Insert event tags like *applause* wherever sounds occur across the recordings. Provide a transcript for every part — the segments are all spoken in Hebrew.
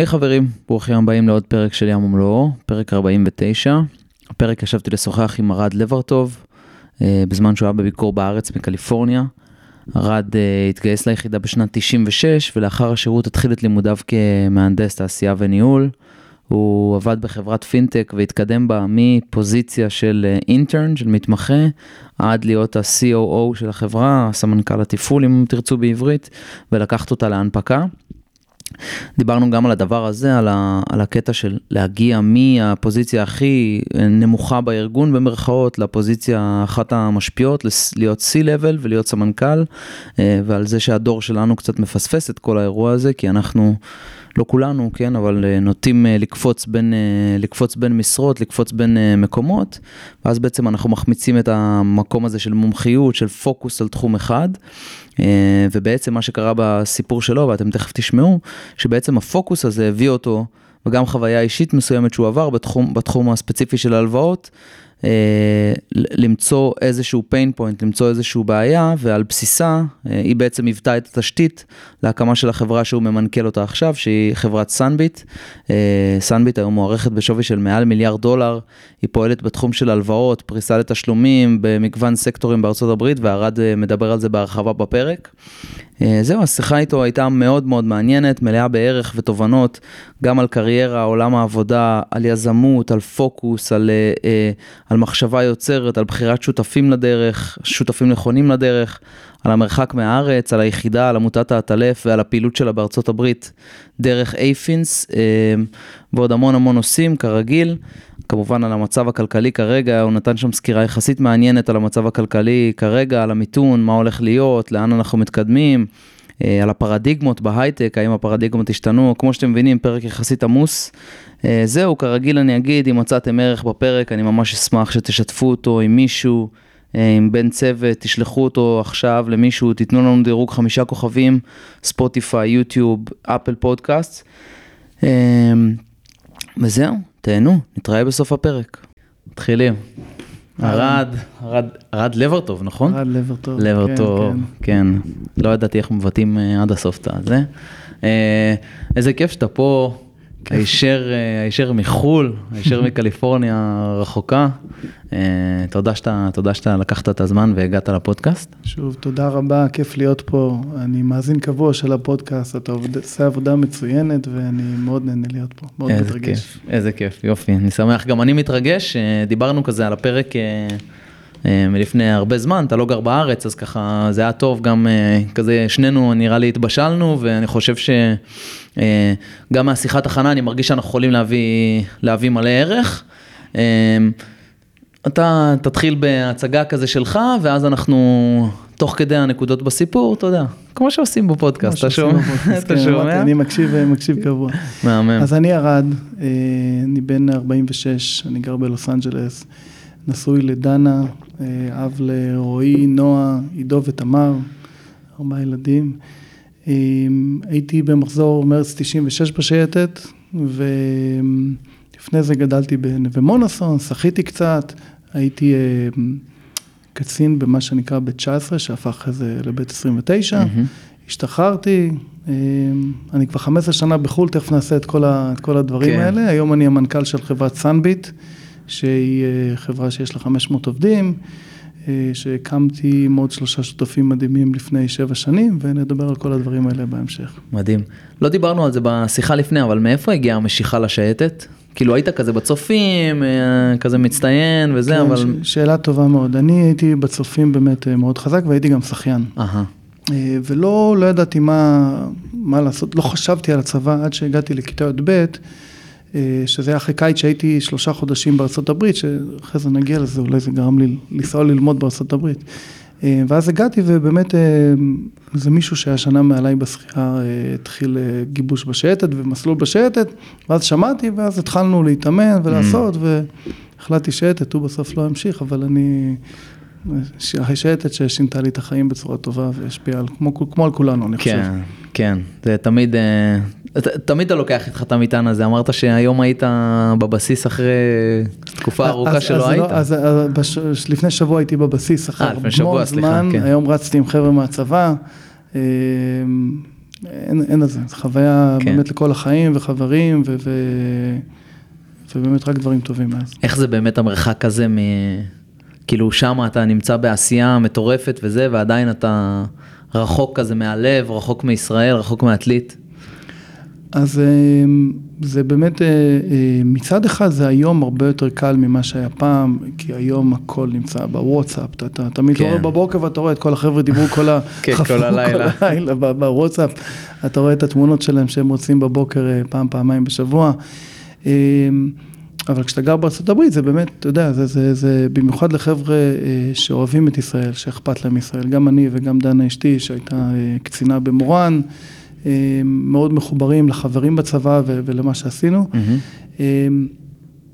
היי hey, חברים, ברוכים הבאים לעוד פרק של ים ומלואו, פרק 49. הפרק ישבתי לשוחח עם ארד לברטוב, אה, בזמן שהוא היה בביקור בארץ מקליפורניה. ארד אה, התגייס ליחידה בשנת 96, ולאחר השירות התחיל את לימודיו כמהנדס תעשייה וניהול. הוא עבד בחברת פינטק והתקדם בה מפוזיציה של אינטרן, של מתמחה, עד להיות ה-COO של החברה, סמנכ"ל התפעול אם תרצו בעברית, ולקחת אותה להנפקה. דיברנו גם על הדבר הזה, על, ה, על הקטע של להגיע מהפוזיציה הכי נמוכה בארגון במרכאות, לפוזיציה אחת המשפיעות, להיות C-Level ולהיות סמנכ"ל, אה, ועל זה שהדור שלנו קצת מפספס את כל האירוע הזה, כי אנחנו... לא כולנו, כן, אבל אה, נוטים אה, לקפוץ בין, אה, לקפוץ בין משרות, לקפוץ בין מקומות, ואז בעצם אנחנו מחמיצים את המקום הזה של מומחיות, של פוקוס על תחום אחד, ובעצם מה שקרה בסיפור שלו, ואתם תכף תשמעו, שבעצם הפוקוס הזה הביא אותו, וגם חוויה אישית מסוימת שהוא עבר בתחום, בתחום הספציפי של ההלוואות, למצוא איזשהו pain point, למצוא איזשהו בעיה, ועל בסיסה אה, היא בעצם היוותה את התשתית להקמה של החברה שהוא ממנכ"ל אותה עכשיו, שהיא חברת סאנביט. סאנביט היום מוערכת בשווי של מעל מיליארד דולר, היא פועלת בתחום של הלוואות, פריסה לתשלומים במגוון סקטורים בארצות הברית, וערד אה, מדבר על זה בהרחבה בפרק. זהו, השיחה איתו הייתה מאוד מאוד מעניינת, מלאה בערך ותובנות, גם על קריירה, עולם העבודה, על יזמות, על פוקוס, על, על מחשבה יוצרת, על בחירת שותפים לדרך, שותפים נכונים לדרך, על המרחק מהארץ, על היחידה, על עמותת האטלף ועל הפעילות שלה בארצות הברית דרך אייפינס, אה, ועוד המון המון נושאים כרגיל. כמובן על המצב הכלכלי כרגע, הוא נתן שם סקירה יחסית מעניינת על המצב הכלכלי כרגע, על המיתון, מה הולך להיות, לאן אנחנו מתקדמים. אה, על הפרדיגמות בהייטק, האם הפרדיגמות השתנו, כמו שאתם מבינים, פרק יחסית עמוס. אה, זהו, כרגיל אני אגיד, אם מצאתם ערך בפרק, אני ממש אשמח שתשתפו אותו עם מישהו, אה, עם בן צוות, תשלחו אותו עכשיו למישהו, תיתנו לנו דירוג חמישה כוכבים, ספוטיפיי, יוטיוב, אפל פודקאסט. וזהו, תהנו, נתראה בסוף הפרק. מתחילים. ארד, ארד לברטוב, נכון? ארד לברטוב, לברטוב, כן, כן. כן. לא ידעתי איך מבטאים אה, עד הסוף את הזה. אה, איזה כיף שאתה פה. הישר, אה, הישר מחו"ל, הישר *laughs* מקליפורניה הרחוקה. אה, תודה שאתה, תודה שאתה לקחת את הזמן והגעת לפודקאסט. שוב, תודה רבה, כיף להיות פה. אני מאזין קבוע של הפודקאסט, אתה עושה עבודה מצוינת ואני מאוד נהנה להיות פה, מאוד איזה מתרגש. כיף, איזה כיף, יופי, אני שמח. גם אני מתרגש, אה, דיברנו כזה על הפרק מלפני הרבה זמן, אתה לא גר בארץ, אז ככה זה היה טוב, גם כזה שנינו נראה לי התבשלנו, ואני חושב ש... אה, מהשיחת הכנה אני מרגיש שאנחנו יכולים להביא, להביא מלא ערך. אה, אתה תתחיל בהצגה כזה שלך, ואז אנחנו, תוך כדי הנקודות בסיפור, אתה יודע, כמו שעושים בפודקאסט, אתה שומע? אתה כן, שומע? אני מקשיב, מקשיב קבוע. מהמם. אז אני ארד, אה, אני בן 46, אני גר בלוס אנג'לס, נשוי לדנה, אב לרועי, נועה, עידו ותמר, ארבעה ילדים. הייתי במחזור מרץ 96 בשייטת, ולפני זה גדלתי בנווה מונוסון, שחיתי קצת, הייתי קצין במה שנקרא בית 19, שהפך אחרי זה לבית 29, mm-hmm. השתחררתי, אני כבר 15 שנה בחו"ל, תכף נעשה את כל, ה, את כל הדברים כן. האלה, היום אני המנכ"ל של חברת סאנביט, שהיא אה, חברה שיש לה 500 עובדים. אה, שהקמתי עם עוד שלושה שותפים מדהימים לפני שבע שנים, ונדבר על כל הדברים האלה בהמשך. מדהים. לא דיברנו על זה בשיחה לפני, אבל מאיפה הגיעה המשיכה לשייטת? כאילו היית כזה בצופים, אה, כזה מצטיין וזה, כן, אבל... ש- שאלה טובה מאוד. אני הייתי בצופים באמת מאוד חזק, והייתי גם שחיין. אהה. ולא לא ידעתי מה, מה לעשות, לא חשבתי על הצבא עד שהגעתי לכיתה י"ב. אה, שזה אחרי קיץ שהייתי שלושה חודשים בארצות הברית, שאחרי זה נגיע לזה, אולי זה גרם לי לנסוע ללמוד בארצות הברית. אה, ואז הגעתי ובאמת אה, מישהו שהיה שנה מעליי בשחייה התחיל גיבוש בשייטת ומסלול בשייטת, ואז שמעתי ואז התחלנו להתאמן ולעשות mm. והחלטתי שייטת, הוא בסוף לא המשיך, אבל אני... השייטת ששינתה לי את החיים בצורה טובה והשפיעה על, כמו, כמו על כולנו, אני חושב. כן, כן, זה תמיד, תמיד אתה לוקח איתך את המטען הזה, אמרת שהיום היית בבסיס אחרי תקופה ארוכה אז, שלא אז היית. לא, אז, בש, לפני שבוע הייתי בבסיס אחרי המון זמן, כן. היום רצתי עם חבר'ה מהצבא, אין, לזה, זו חוויה כן. באמת לכל החיים וחברים. ובאמת רק דברים טובים מאז. איך זה באמת המרחק הזה מ... כאילו שם אתה נמצא בעשייה מטורפת וזה, ועדיין אתה רחוק כזה מהלב, רחוק מישראל, רחוק מעתלית. אז אה, זה באמת, אה, אה, מצד אחד זה היום הרבה יותר קל ממה שהיה פעם, כי היום הכל נמצא בוואטסאפ, אתה, אתה תמיד כן. רואה בבוקר ואתה רואה את כל החבר'ה דיברו כל, ה... *laughs* כן, כל הלילה. כל הלילה בוואטסאפ, אתה רואה את התמונות שלהם שהם רוצים בבוקר אה, פעם, פעמיים בשבוע. אה, אבל כשאתה גר בארצות הברית זה באמת, אתה יודע, זה, זה, זה במיוחד לחבר'ה שאוהבים את ישראל, שאכפת להם ישראל, גם אני וגם דנה אשתי שהייתה קצינה במורן, מאוד מחוברים לחברים בצבא ו- ולמה שעשינו. אה,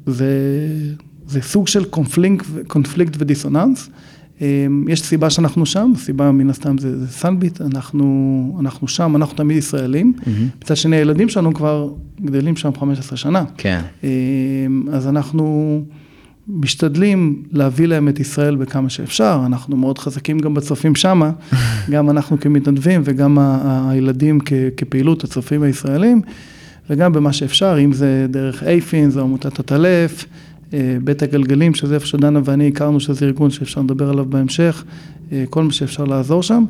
זה, זה סוג של קונפליקט, קונפליקט ודיסוננס. אה, יש סיבה שאנחנו שם, הסיבה מן הסתם זה, זה סנביט, אנחנו, אנחנו שם, אנחנו תמיד ישראלים. מצד שני, הילדים שלנו כבר גדלים שם 15 שנה. כן. אה, אז אנחנו משתדלים להביא להם את ישראל בכמה שאפשר, אנחנו מאוד חזקים גם בצופים שמה, *laughs* גם אנחנו כמתנדבים וגם הילדים כ- כפעילות הצופים הישראלים, וגם במה שאפשר, אם זה דרך אייפין, זו עמותת הטלף, אה, בית הגלגלים, שזה איפה שדנה ואני הכרנו, שזה ארגון שאפשר לדבר עליו בהמשך, אה, כל מה שאפשר לעזור שם.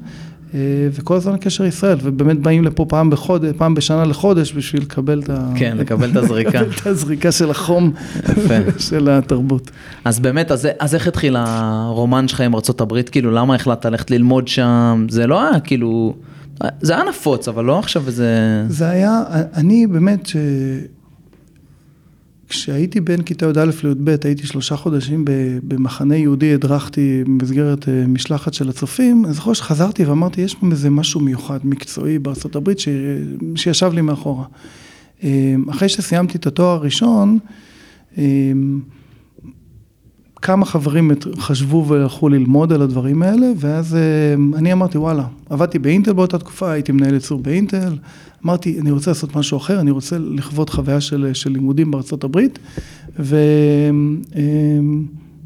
אה, וכל הזמן קשר ישראל, ובאמת באים לפה פעם בחודש, פעם בשנה לחודש בשביל לקבל את ה... כן, לקבל את הזריקה. *laughs* לקבל את הזריקה של החום. *laughs* של התרבות. אז באמת, אז, אז איך התחיל הרומן שלך עם ארה"ב? כאילו, למה החלטת ללכת ללמוד שם? זה לא היה כאילו, זה היה נפוץ, אבל לא עכשיו איזה... זה היה, אני באמת, ש... כשהייתי בין כיתה י"א לי"ב, הייתי שלושה חודשים במחנה יהודי, הדרכתי במסגרת אה, משלחת של הצופים, אני זוכר שחזרתי ואמרתי, יש פה איזה משהו מיוחד, מקצועי הברית, ש... שישב לי מאחורה. אה, אחרי שסיימתי את התואר הראשון, אה, כמה חברים חשבו והלכו ללמוד על הדברים האלה, ואז אה, אני אמרתי, וואלה, עבדתי באינטל באותה תקופה, הייתי מנהל ייצור באינטל, אמרתי, אני רוצה לעשות משהו אחר, אני רוצה לכבוד חוויה של, של לימודים בארצות הברית, ו... אה,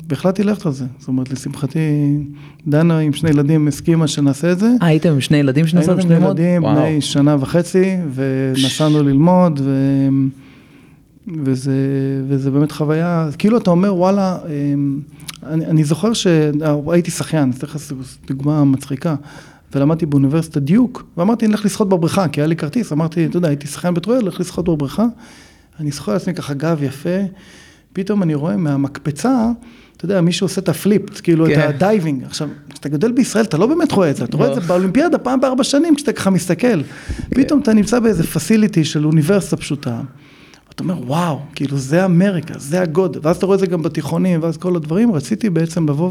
והחלטתי ללכת על זה. זאת אומרת, לשמחתי, דנה עם שני ילדים הסכימה שנעשה את זה. הייתם עם שני ילדים היינו שנסעתם שני ללמוד? ילדים. בני שנה וחצי, ונסענו ללמוד, ו... וזה, וזה באמת חוויה, כאילו אתה אומר, וואלה, אמ, אני, אני זוכר שהייתי שחיין, אז תכף דוגמה מצחיקה, ולמדתי באוניברסיטת דיוק, ואמרתי, אני אלך לשחות בבריכה, כי היה לי כרטיס, אמרתי, אתה יודע, הייתי שחיין בטרויאל, אלך לשחות בבריכה, אני זוכר לעצמי ככה גב יפה, פתאום אני רואה מהמקפצה, אתה יודע, מישהו עושה את ה flip, כאילו כן. את ה diving. עכשיו, כשאתה גדל בישראל, אתה לא באמת רואה את זה, אתה רואה את זה לא. באולימפיאדה פעם בארבע שנים, כשאתה ככה מסתכל. פתאום אתה נמצא באיזה facility של אוניברסיטה פשוטה. אתה אומר, וואו, כאילו זה אמריקה, זה הגודל, ואז אתה רואה את זה גם בתיכונים, ואז כל הדברים, רציתי בעצם לבוא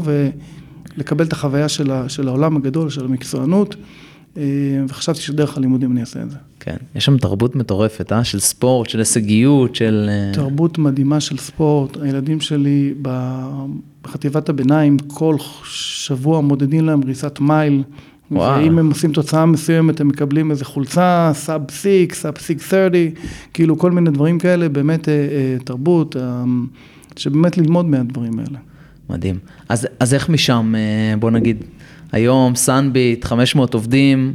ולקבל את החוויה של, ה, של העולם הגדול, של המקצוענות, אה, וחשבתי שדרך הלימודים אני אעשה את זה. כן, יש שם תרבות מטורפת, אה? של ספורט, של הישגיות, של... אה, תרבות מדהימה של ספורט, הילדים שלי בחטיבת הביניים, כל שבוע מודדים להם ריצת מייל. ואם הם עושים תוצאה מסוימת, הם מקבלים איזה חולצה, sub six, sub six 30, כאילו כל מיני דברים כאלה, באמת אה, אה, תרבות, אה, שבאמת ללמוד מהדברים האלה. מדהים. אז, אז איך משם, אה, בוא נגיד, היום סאנביט, 500 עובדים,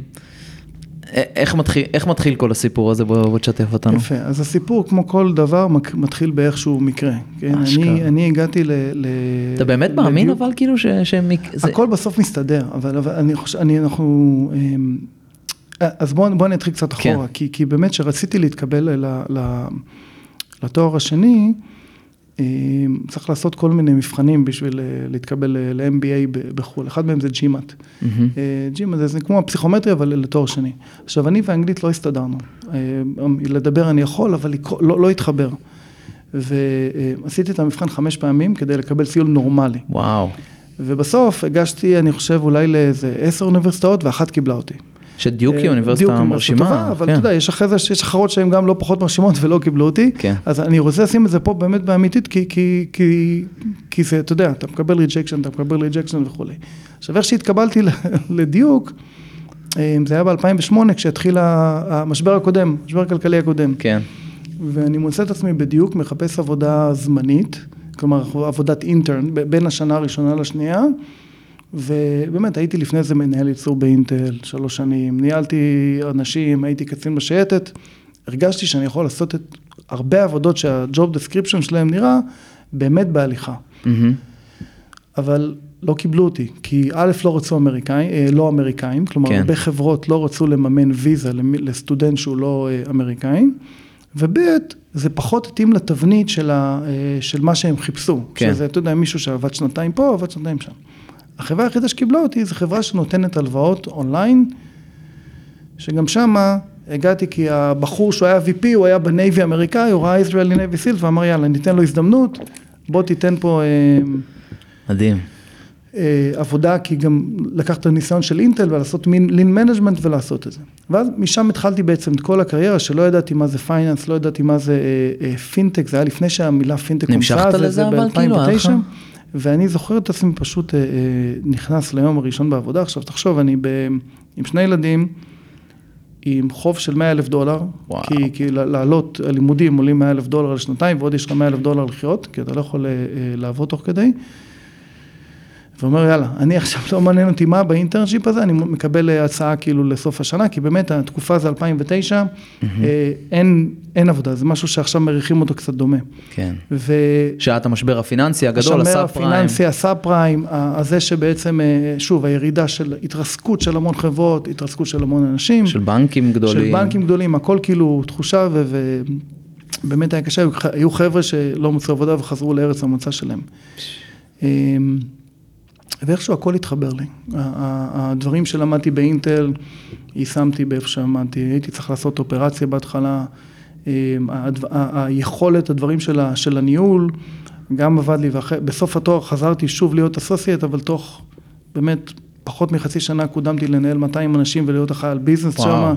איך מתחיל, איך מתחיל כל הסיפור הזה? בוא, בוא תשתף אותנו. יפה, אז הסיפור, כמו כל דבר, מתחיל באיכשהו מקרה. כן? אשכרה. אני, אני הגעתי ל... ל אתה באמת מאמין לדיוק- אבל כאילו ש... שהם... זה... הכל בסוף מסתדר, אבל, אבל אני חושב, אני, אנחנו, אמ, אז בואו בוא נתחיל קצת כן. אחורה, כי, כי באמת כשרציתי להתקבל ל, ל, לתואר השני, צריך לעשות כל מיני מבחנים בשביל אה, להתקבל ל-MBA ב- בחו"ל, אחד מהם זה GMAT. אה, GMAT זה, כמו הפסיכומטרי, אבל לתואר שני. עכשיו, אני ואנגלית לא הסתדרנו. אה, לדבר אני יכול, אבל לא, לא התחבר. ועשיתי את המבחן חמש פעמים כדי לקבל ציון נורמלי. וואו. ובסוף הגשתי, אני חושב, אולי לאיזה עשר אוניברסיטאות, ואחת קיבלה אותי. שדיוק היא אה, אוניברסיטה מרשימה. טובה, אבל כן. אתה יודע, יש אחרי זה, יש אחרות שהן גם לא פחות מרשימות ולא קיבלו אותי. כן. אז אני רוצה לשים את זה פה באמת באמיתית, כי, כי, כי, כי זה, אתה יודע, אתה מקבל rejection, אתה מקבל rejection וכולי. עכשיו, איך שהתקבלתי *laughs* ל Duke, אה, זה היה ב-2008, כשהתחיל המשבר הקודם, המשבר הכלכלי הקודם. כן. ואני מוצא את עצמי בדיוק מחפש עבודה זמנית, כלומר עבודת intern, בין השנה הראשונה לשנייה, ובאמת הייתי לפני זה מנהל ייצור באינטל שלוש שנים, ניהלתי אנשים, הייתי קצין בשייטת, הרגשתי שאני יכול לעשות את הרבה עבודות שה job description שלהם נראה באמת בהליכה. Mm-hmm. אבל לא קיבלו אותי, כי א', לא רצו אמריקאים, אה, לא אמריקאים, כלומר, כן. הרבה חברות לא רצו לממן ויזה לסטודנט שהוא לא אה, אמריקאי, וב', זה פחות התאים לתבנית של, ה, אה, של מה שהם חיפשו. כן. שזה, אתה יודע, מישהו שעבד שנתיים פה, עבד שנתיים שם. החברה היחידה שקיבלה אותי זו חברה שנותנת הלוואות אונליין, שגם שמה הגעתי כי הבחור שהוא היה VP, הוא היה ב Navy האמריקאי, הוא ראה ישראלי Navy SEALs ואמר יאללה, ניתן לו הזדמנות, בוא תיתן פה... אה, מדהים. אה, עבודה, כי גם לקחת את הניסיון של אינטל ולעשות מין lean management ולעשות את זה. ואז משם התחלתי בעצם את כל הקריירה, שלא ידעתי מה זה finance, לא ידעתי מה זה אה, אה, פינטק, זה היה לפני שהמילה פינטק נמשכת הומצאה, לזה זה אבל כאילו, היה לך? ב-2009. ואני זוכר את עצמי פשוט אה, אה, נכנס ליום הראשון בעבודה. עכשיו תחשוב, אני ב, עם שני ילדים, עם חוב של 100 אלף דולר, וואו. כי, כי לעלות, הלימודים עולים 100 אלף דולר לשנתיים, ועוד יש לך 100 אלף דולר לחיות, כי אתה לא יכול אה, אה, לעבוד תוך כדי. ואומר, יאללה, אני עכשיו לא מעניין אותי מה באינטרנשיפ הזה, אני מקבל אה, הצעה כאילו לסוף השנה, כי באמת התקופה זה 2009, אה, אין, אין עבודה, זה משהו שעכשיו מריחים אותו קצת דומה. כן. ו... שעת המשבר הפיננסי הגדול, הסאב פריים. הפיננסי, הסאב פריים, הזה שבעצם, אה, שוב, הירידה של התרסקות של המון חברות, התרסקות של המון אנשים. של בנקים גדולים. של בנקים גדולים, הכל כאילו תחושה ו... ובאמת היה קשה, היו- היו חבר'ה שלא מצאו עבודה וחזרו לארץ המוצא שלהם. ואיכשהו הכל התחבר לי. הדברים שלמדתי באינטל, יישמתי באיפה שלמדתי, הייתי צריך לעשות אופרציה בהתחלה, אמ, היכולת, הדברים של הניהול, גם עבד לי, ובסוף התואר חזרתי שוב להיות associate, אבל תוך באמת פחות מחצי שנה קודמתי לנהל 200 אנשים ולהיות אחראי על business. שם,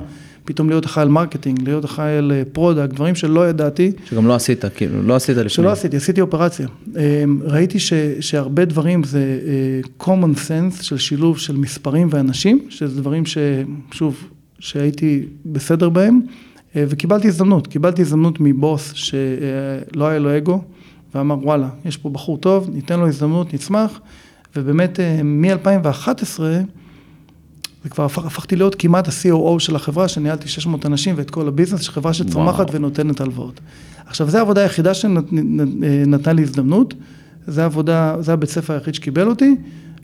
פתאום להיות אחראי על marketing, להיות אחראי על product, דברים שלא ידעתי. שגם לא עשית, כאילו, לא עשית לפני. שלא עשיתי, עשיתי אופרציה. אמ, ראיתי ש, שהרבה דברים זה אה, common sense של שילוב של מספרים ואנשים, שזה דברים ששוב, שהייתי בסדר בהם, אה, וקיבלתי הזדמנות, קיבלתי הזדמנות מבוס שלא היה לו אגו, ואמר וואלה, יש פה בחור טוב, ניתן לו הזדמנות, נצמח, ובאמת אה, מ-2011, זה כבר הפך, הפכתי להיות כמעט ה-COO של החברה, שניהלתי 600 אנשים ואת כל הביזנס, של חברה שצומחת וואו. ונותנת הלוואות. עכשיו, זו העבודה היחידה שנתנה לי הזדמנות, זה העבודה, זה הבית ספר היחיד שקיבל אותי,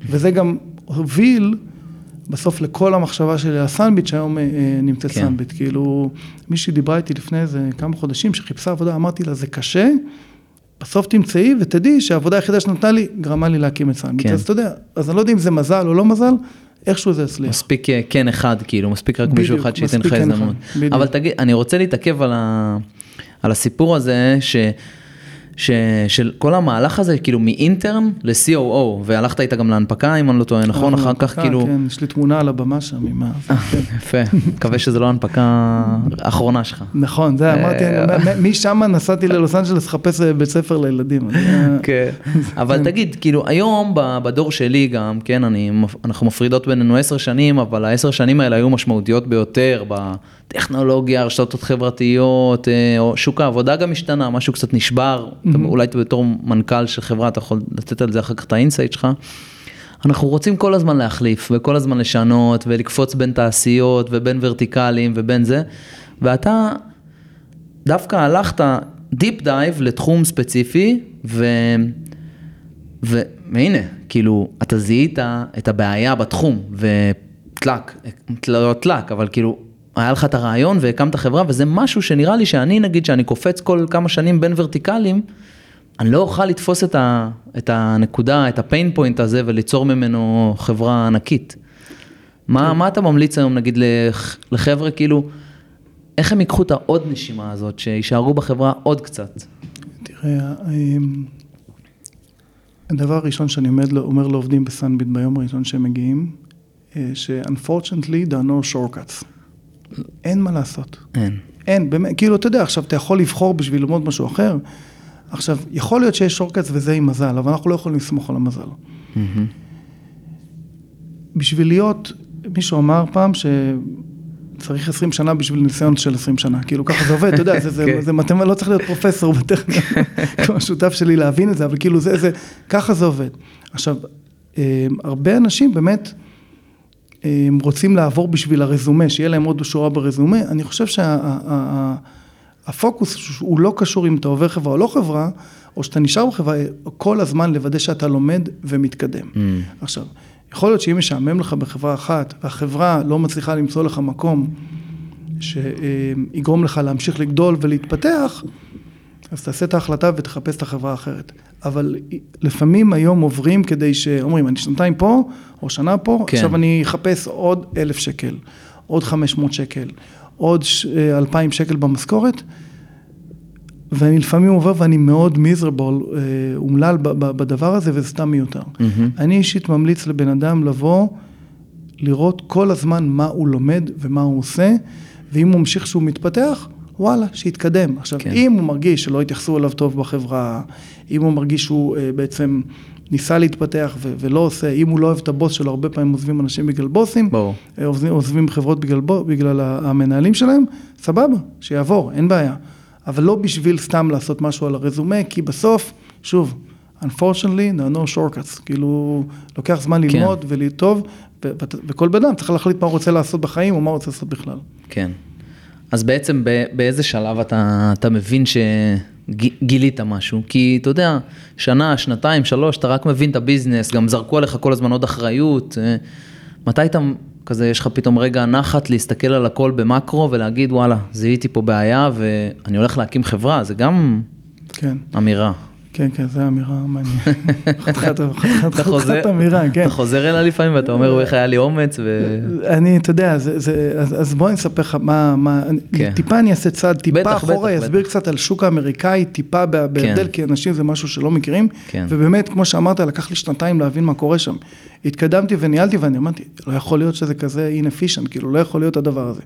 וזה גם הוביל בסוף לכל המחשבה שלי על סנביט, שהיום אה, אה, נמצאת כן. כן. סנביט. כאילו, מישהי דיברה איתי לפני איזה כמה חודשים, שחיפשה עבודה, אמרתי לה, זה קשה, בסוף תמצאי ותדעי שהעבודה היחידה שנתנה לי, גרמה לי להקים את סנביט. כן. אז אתה יודע, אז אני לא יודע אם זה מזל או לא מזל, איכשהו זה הצליח. מספיק אה, כן אחד, כאילו, מספיק רק בדיוק, מישהו אחד שייתן לך כן הזדמנות. אבל תגיד, אני רוצה להתעכב על, ה... על הסיפור הזה, ש... ש... של כל המהלך הזה, כאילו מ intern ל-COO, והלכת איתה גם להנפקה, אם אני לא טועה, נכון? אחר כך אה, כאילו... כן, יש לי תמונה על הבמה שם עם ה... כן. יפה, מקווה שזו לא ההנפקה האחרונה שלך. נכון, זה אמרתי, אה, מ- משם נסעתי ללוס אנג'לס לחפש אה, בית ספר לילדים. אה, כן. אבל תגיד, כאילו היום בדור שלי גם, כן, אני, אנחנו מפרידות בינינו עשר שנים, אבל העשר שנים האלה היו משמעותיות ביותר בטכנולוגיה, רשתות חברתיות, אה, או שוק העבודה גם השתנה, משהו קצת נשבר, אתה- אולי בתור מנכ"ל של חברה אתה יכול לתת על זה אחר כך את ה insight שלך. אנחנו רוצים כל הזמן להחליף וכל הזמן לשנות ולקפוץ בין תעשיות ובין ורטיקלים ובין זה, ואתה דווקא הלכת deep dive לתחום ספציפי, ו... ו... והנה, כאילו, אתה זיהית את הבעיה בתחום, ו luck, לא luck, אבל כאילו, היה לך את הרעיון והקמת חברה, וזה משהו שנראה לי שאני, נגיד, שאני קופץ כל כמה שנים בין ורטיקלים, אני לא אוכל לתפוס את, ה... את הנקודה, את הפיין פוינט הזה, וליצור ממנו חברה ענקית. מה, מה אתה ממליץ היום, נגיד, לח- לחבר'ה, כאילו, איך הם ייקחו את העוד נשימה הזאת, שיישארו בחברה עוד קצת? תראה, אמ, הדבר הראשון שאני אומר, אומר לעובדים בסנביט ביום הראשון שהם מגיעים, אה, ש-unfortunately there are no shortcuts. אין מה לעשות. אין. אין, באמת, כאילו, אתה יודע, עכשיו אתה יכול לבחור בשביל ללמוד משהו אחר. עכשיו, יכול להיות שיש שורקאץ וזה עם מזל, אבל אנחנו לא יכולים לסמוך על המזל. מהמם. בשביל להיות, מישהו אמר פעם שצריך 20 שנה בשביל ניסיון של 20 שנה, כאילו ככה זה עובד, אתה יודע, זה, זה, כן. זה מתמטיקה, לא צריך להיות פרופסור בטכניון, *laughs* כמו השותף שלי להבין את זה, אבל כאילו זה, זה, ככה זה עובד. עכשיו, אה, הרבה אנשים באמת רוצים לעבור בשביל הרזומה, שיהיה להם עוד שורה ברזומה. אני חושב שהפוקוס שה, הוא לא קשור אם אתה עובר חברה או לא חברה, או שאתה נשאר בחברה, כל הזמן לוודא שאתה לומד ומתקדם. Mm. עכשיו, יכול להיות שאם משעמם לך בחברה אחת, והחברה לא מצליחה למצוא לך מקום שיגרום לך להמשיך לגדול ולהתפתח, אז תעשה את ההחלטה ותחפש את החברה האחרת. אבל לפעמים היום עוברים כדי שאומרים, אני שנתיים פה, או שנה פה, כן. עכשיו אני אחפש עוד אלף שקל, עוד חמש מאות שקל, עוד אה, אלפיים שקל במשכורת, ואני לפעמים עובר ואני מאוד מיזרבול, אה, אומלל בדבר הזה, וזה סתם מיותר. Mm-hmm. אני אישית ממליץ לבן אדם לבוא, לראות כל הזמן מה הוא לומד ומה הוא עושה, ואם הוא ממשיך שהוא מתפתח, וואלה, שיתקדם. עכשיו, כן. אם הוא מרגיש שלא התייחסו אליו טוב בחברה, אם הוא מרגיש שהוא uh, בעצם ניסה להתפתח ו- ולא עושה, אם הוא לא אוהב את הבוס שלו, הרבה פעמים עוזבים אנשים בגלל בוסים, ברור. אה, עוזבים, עוזבים חברות בגלל, בגלל המנהלים שלהם, סבבה, שיעבור, אין בעיה. אבל לא בשביל סתם לעשות משהו על הרזומה, כי בסוף, שוב, unfortunately, there are no shortcuts, כאילו, לוקח זמן כן. ללמוד ולטוב, ו- וכל בן אדם צריך להחליט מה הוא רוצה לעשות בחיים, או מה הוא רוצה לעשות בכלל. כן. אז בעצם באיזה שלב אתה, אתה מבין שגילית משהו? כי אתה יודע, שנה, שנתיים, שלוש, אתה רק מבין את הביזנס, גם זרקו עליך כל הזמן עוד אחריות. אה, מתי אתה, כזה, יש לך פתאום רגע נחת להסתכל על הכל במקרו ולהגיד, וואלה, זיהיתי פה בעיה ואני הולך להקים חברה, זה גם כן. אמירה. כן, כן, זו אמירה מעניינת. *laughs* חתיכת אמירה, כן. אתה חוזר אליה לפעמים ואתה אומר, איך היה לי אומץ ו... אני, אתה יודע, אז בוא אני אספר לך מה, כן. טיפה אני אעשה צעד, טיפה אחורה, אסביר קצת על שוק האמריקאי, טיפה בהבדל, כן. כי אנשים זה משהו שלא מכירים, כן. ובאמת, כמו שאמרת, לקח לי שנתיים להבין מה קורה שם. התקדמתי וניהלתי ואני אמרתי, לא יכול להיות שזה כזה inefficient, כאילו, לא יכול להיות הדבר הזה.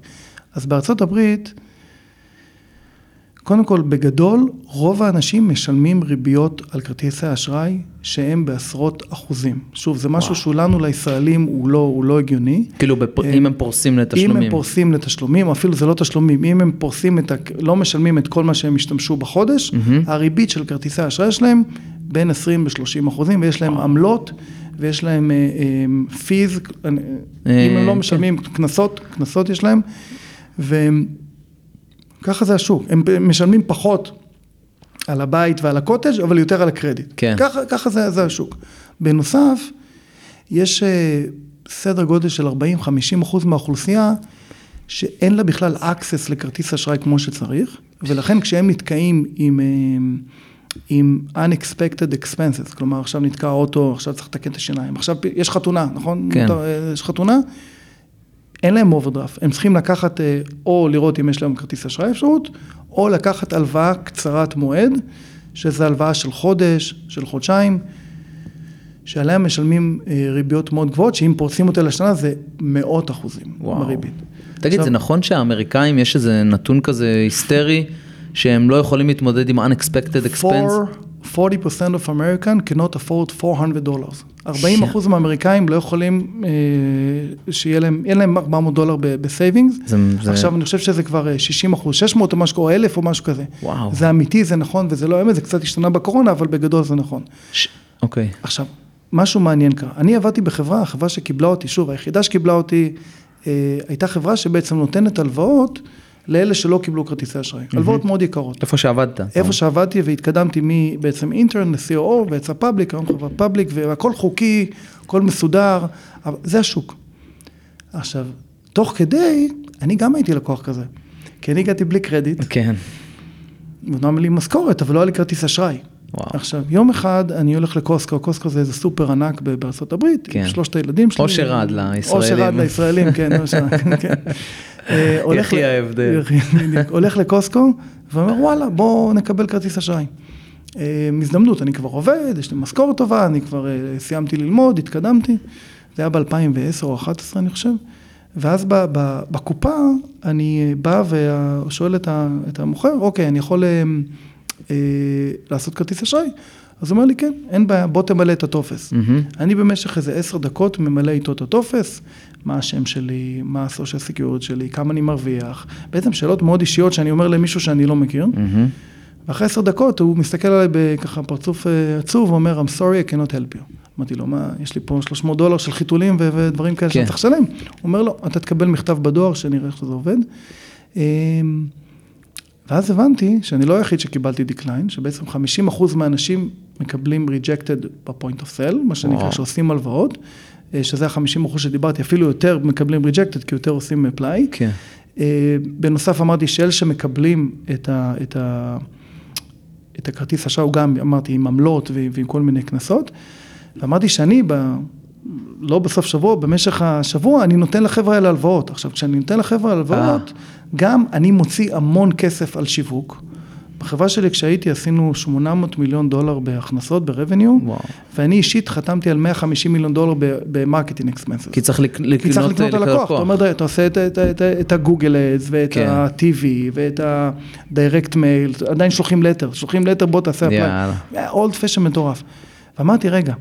אז בארצות הברית, קודם כל, בגדול, רוב האנשים משלמים ריביות על כרטיסי האשראי שהם בעשרות אחוזים. שוב, זה משהו שהוא לנו לישראלים הוא לא, הוא לא הגיוני. כאילו, בפ... אם הם פורסים לתשלומים. אם הם פורסים לתשלומים, אפילו זה לא תשלומים, אם הם פורסים את ה... לא משלמים את כל מה שהם השתמשו בחודש, mm-hmm. הריבית של כרטיסי האשראי שלהם בין 20 ל-30 אחוזים, ויש להם עמלות, ויש להם פיז, אה, אה, אם הם לא כן. משלמים קנסות, קנסות יש להם, והם... ככה זה השוק, הם משלמים פחות על הבית ועל הקוטג', אבל יותר על הקרדיט. כן. ככה, ככה זה, זה השוק. בנוסף, יש אה, סדר גודל של 40-50 אחוז מהאוכלוסייה, שאין לה בכלל access לכרטיס אשראי כמו שצריך, ולכן כשהם נתקעים עם, אה, עם unexpected expenses, כלומר עכשיו נתקע אוטו, עכשיו צריך לתקן את השיניים, עכשיו יש חתונה, נכון? כן. אה, יש חתונה, אין להם אוברדרפט, הם צריכים לקחת אה, או לראות אם יש להם כרטיס אשראי אפשרות, או לקחת הלוואה קצרת מועד, שזה הלוואה של חודש, של חודשיים, שעליה משלמים אה, ריביות מאוד גבוהות, שאם פורסים אותה לשנה זה מאות אחוזים וואו. בריבית. תגיד, עכשיו, זה נכון שהאמריקאים יש איזה נתון כזה היסטרי, שהם לא יכולים להתמודד עם unexpected expense? 40% of American cannot afford 400 dollars. 40 אחוז מהאמריקאים לא יכולים אה, שיהיה להם, אין להם 400 דולר ב savings. זה... עכשיו אני חושב שזה כבר 60 אה, אחוז, 600 או משהו, או 1,000 או משהו כזה. וואו. זה אמיתי, זה נכון וזה לא אמת, זה קצת השתנה בקורונה, אבל בגדול זה נכון. ש... אוקיי. עכשיו, משהו מעניין קרה. אני עבדתי בחברה, החברה שקיבלה אותי, שוב, היחידה שקיבלה אותי, אה, הייתה חברה שבעצם נותנת הלוואות. לאלה שלא קיבלו כרטיסי אשראי. הלוואות מאוד יקרות. איפה שעבדת. איפה שעבדתי והתקדמתי מבעצם אינטרנט ל-COO ויצא פאבליק, היום חברת פאבליק, והכל חוקי, הכל מסודר, זה השוק. עכשיו, תוך כדי, אני גם הייתי לקוח כזה, כי אני הגעתי בלי קרדיט. כן. אמנם לי משכורת, אבל לא היה לי כרטיס אשראי. וואו. עכשיו, יום אחד אני הולך לקוסקו, קוסקו זה איזה סופר ענק בארצות הברית, כן. עם שלושת הילדים שלי. אושר עד לישראלים. אושר עד לישראלים, כן, אושר, כן. *laughs* אה, יחי ההבדל. *laughs* הולך לקוסקו ואומר וואלה בוא נקבל כרטיס אשראי. הזדמנות, אני כבר עובד, יש לי משכורת טובה, אני כבר אה, סיימתי ללמוד, התקדמתי. זה היה ב-2010 או 2011 אני חושב. ואז בקופה אני אה, בא ושואל את המוכר, אוקיי, אני יכול לעשות כרטיס אשראי? אז הוא אומר לי, כן, אין בעיה, בוא תמלא את הטופס. Mm-hmm. אני במשך איזה עשר דקות ממלא איתו את הטופס, מה השם שלי, מה הסושיאל סקיורט שלי, כמה אני מרוויח, בעצם שאלות מאוד אישיות שאני אומר למישהו שאני לא מכיר. Mm-hmm. ואחרי עשר דקות הוא מסתכל עליי בככה פרצוף אה, עצוב ואומר, I'm sorry, I cannot help you. אמרתי לו, מה, יש לי פה 300 דולר של חיתולים ו- ודברים כאלה כן. שאני צריך לשלם. הוא אומר לו, אתה תקבל מכתב בדואר, שנראה איך שזה עובד. ואז הבנתי שאני לא היחיד שקיבלתי decline, שבעצם 50% מהאנשים מקבלים rejected ב point of sale, מה שנקרא. שעושים הלוואות, אה, שזה ה-50% שדיברתי, אפילו יותר מקבלים rejected, כי יותר עושים apply. כן. אה, בנוסף אמרתי שאלה שמקבלים את, ה, את, ה, את הכרטיס אשראי, הוא גם אמרתי עם עמלות ועם כל מיני קנסות, ואמרתי שאני ב... לא בסוף שבוע, במשך השבוע, אני נותן לחבר'ה האלה הלוואות. עכשיו, כשאני נותן לחבר'ה הלוואות, גם אני מוציא המון כסף על שיווק. בחברה שלי, כשהייתי, עשינו 800 מיליון דולר בהכנסות, וואו. ואני אישית חתמתי על 150 מיליון דולר ב marketing expenses. כי צריך לק- כי צריך לקנות לקנות הלקוח, אתה אומר, "די, אתה עושה את- את- את- את ה Google Ads ואת כן. ה-TV ואת ה-direct mail, עדיין שולחים letter, שולחים letter, בוא תעשה יאללה. old fashioned מטורף. ואמרתי, רגע,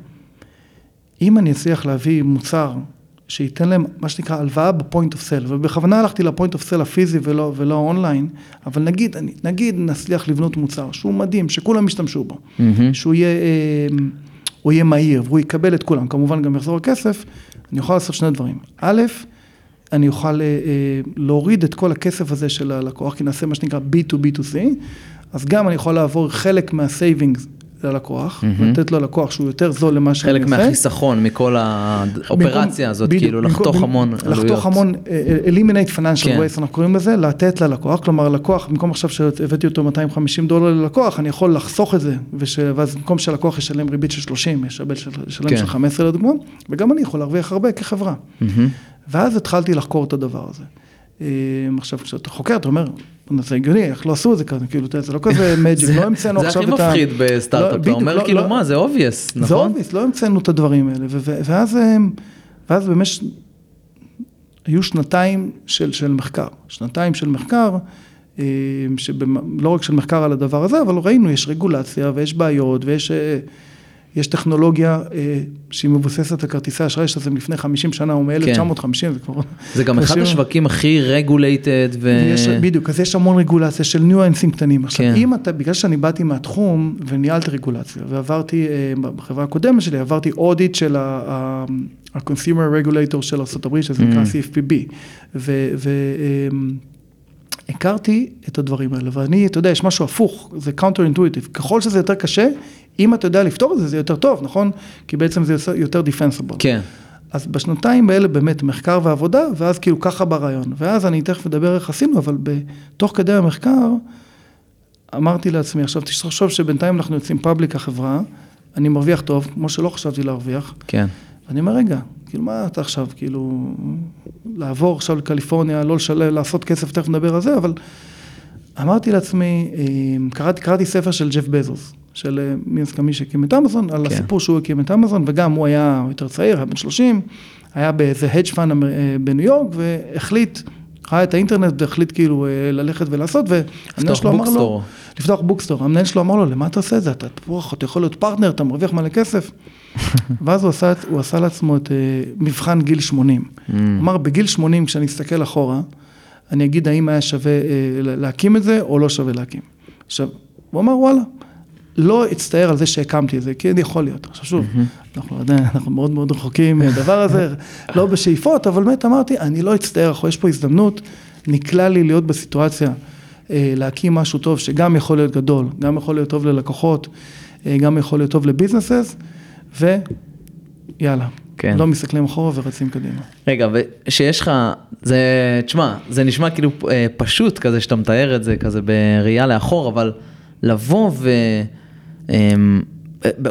אם אני אצליח להביא מוצר שייתן להם מה שנקרא הלוואה ב point of sale, ובכוונה הלכתי ל point of sale הפיזי ולא, ולא אונליין, אבל נגיד, נגיד נצליח לבנות מוצר שהוא מדהים, שכולם ישתמשו בו, מהמם. שהוא יהיה, אה, הוא יהיה מהיר והוא יקבל את כולם, כמובן גם יחזור הכסף, אני יכול לעשות שני דברים. א', אני אוכל אה, אה, להוריד את כל הכסף הזה של הלקוח, כי נעשה מה שנקרא B2B2C, אז גם אני יכול לעבור חלק מה savings ללקוח, מהמם. לתת לו לקוח שהוא יותר זול למה שאני חלק עושה. מהחיסכון מכל האופרציה במקום- הזאת, בדיוק, כאילו במקום- לחתוך במ- המון עלויות. לחתוך המון, אה, eliminate financial כן. waste, אנחנו קוראים לזה, לתת ללקוח, כלומר לקוח, במקום עכשיו שהבאתי אותו 250 דולר ללקוח, אני יכול לחסוך את זה, וש, ואז במקום שהלקוח ישלם ריבית של 30, ישלם של, ישלם כן. של 15 לדוגמה, וגם אני יכול להרוויח הרבה כחברה. מהמם. ואז התחלתי לחקור את הדבר הזה. אה, עכשיו, כשאתה חוקר, אתה אומר, זה הגיוני, איך לא עשו את זה כזה, כאילו, אתה זה לא כזה magic, *laughs* זה- לא המצאנו זה עכשיו הכי את ה... מפחיד לא, בסטארט-אפ, אתה בדיוק, אומר לא- כאילו לא- מה, זה זה נכון? obvious, לא המצאנו את הדברים האלה, ו- ואז, במשך, היו שנתיים של, מחקר, שנתיים של מחקר, אה, שלא רק של מחקר על הדבר הזה, אבל ראינו, יש רגולציה ויש בעיות ויש אה, יש טכנולוגיה אה, שהיא מבוססת על כרטיסי אשראי, שזה מלפני 50 שנה או מ-1950, זה כבר... זה גם אחד השווקים הכי רגולייטד ו... ויש, בדיוק, אז יש המון רגולציה של ניואנסים קטנים. עכשיו, כן. אם אתה, בגלל שאני באתי מהתחום וניהלתי רגולציה, ועברתי, אה, בחברה הקודמת שלי, עברתי אודיט של ה- ה- ה-consumer regulator של ארה"ב, שזה נקרא Mm. CFPB, ו... ו אמ, הכרתי את הדברים האלה, ואני, אתה יודע, יש משהו הפוך, זה counter intuitive, ככל שזה יותר קשה, אם אתה יודע לפתור את זה, זה יותר טוב, נכון? כי בעצם זה יותר- defensible. כן, אז בשנתיים האלה באמת מחקר ועבודה, ואז כאילו ככה ברעיון. ואז אני תכף אדבר איך עשינו, אבל תוך כדי המחקר, אמרתי לעצמי, עכשיו תחשוב שבינתיים אנחנו יוצאים פאבליק החברה, אני מרוויח טוב, כמו שלא חשבתי להרוויח. כן. ואני אומר, רגע, כאילו מה אתה עכשיו, כאילו, לעבור עכשיו לקליפורניה, לא לשלם, לעשות כסף, תכף נדבר על זה, אבל אמרתי לעצמי, אה, קראתי, קראתי ספר של ג'ף בזוס, של אה, מייסד מי שהקים את אמזון, על כן. הסיפור שהוא הקים את אמזון, וגם הוא היה יותר צעיר, היה בן 30, היה באיזה hedge fund אה, בניו יורק, והחליט, ראה את האינטרנט והחליט כאילו אה, ללכת ולעשות, והמנהל שלו אמר לו. לפתוח bookstore, המנהל שלו אמר לו, למה אתה עושה את זה? אתה תותח, אתה יכול להיות פרטנר, אתה מרוויח מלא כסף. *laughs* ואז הוא עשה, הוא עשה לעצמו את אה, מבחן גיל 80. mm. אמר, בגיל 80, כשאני אסתכל אחורה, אני אגיד האם היה שווה אה, להקים את זה או לא שווה להקים. עכשיו, הוא אמר, וואלה, לא אצטער על זה שהקמתי את זה, כי אני יכול להיות. עכשיו שוב, אנחנו עדיין, אנחנו מאוד מאוד רחוקים מהדבר הזה, *laughs* לא בשאיפות, אבל באמת אמרתי, אני לא אצטער, יש פה הזדמנות, נקלע לי להיות בסיטואציה, אה, להקים משהו טוב שגם יכול להיות גדול, גם יכול להיות טוב ללקוחות, אה, גם יכול להיות טוב לביזנסס, ויאללה, כן. לא מסתכלים אחורה ורצים קדימה. רגע, ושיש לך, זה, תשמע, זה נשמע כאילו אה, פשוט כזה שאתה מתאר את זה כזה בראייה לאחור, אבל לבוא ו...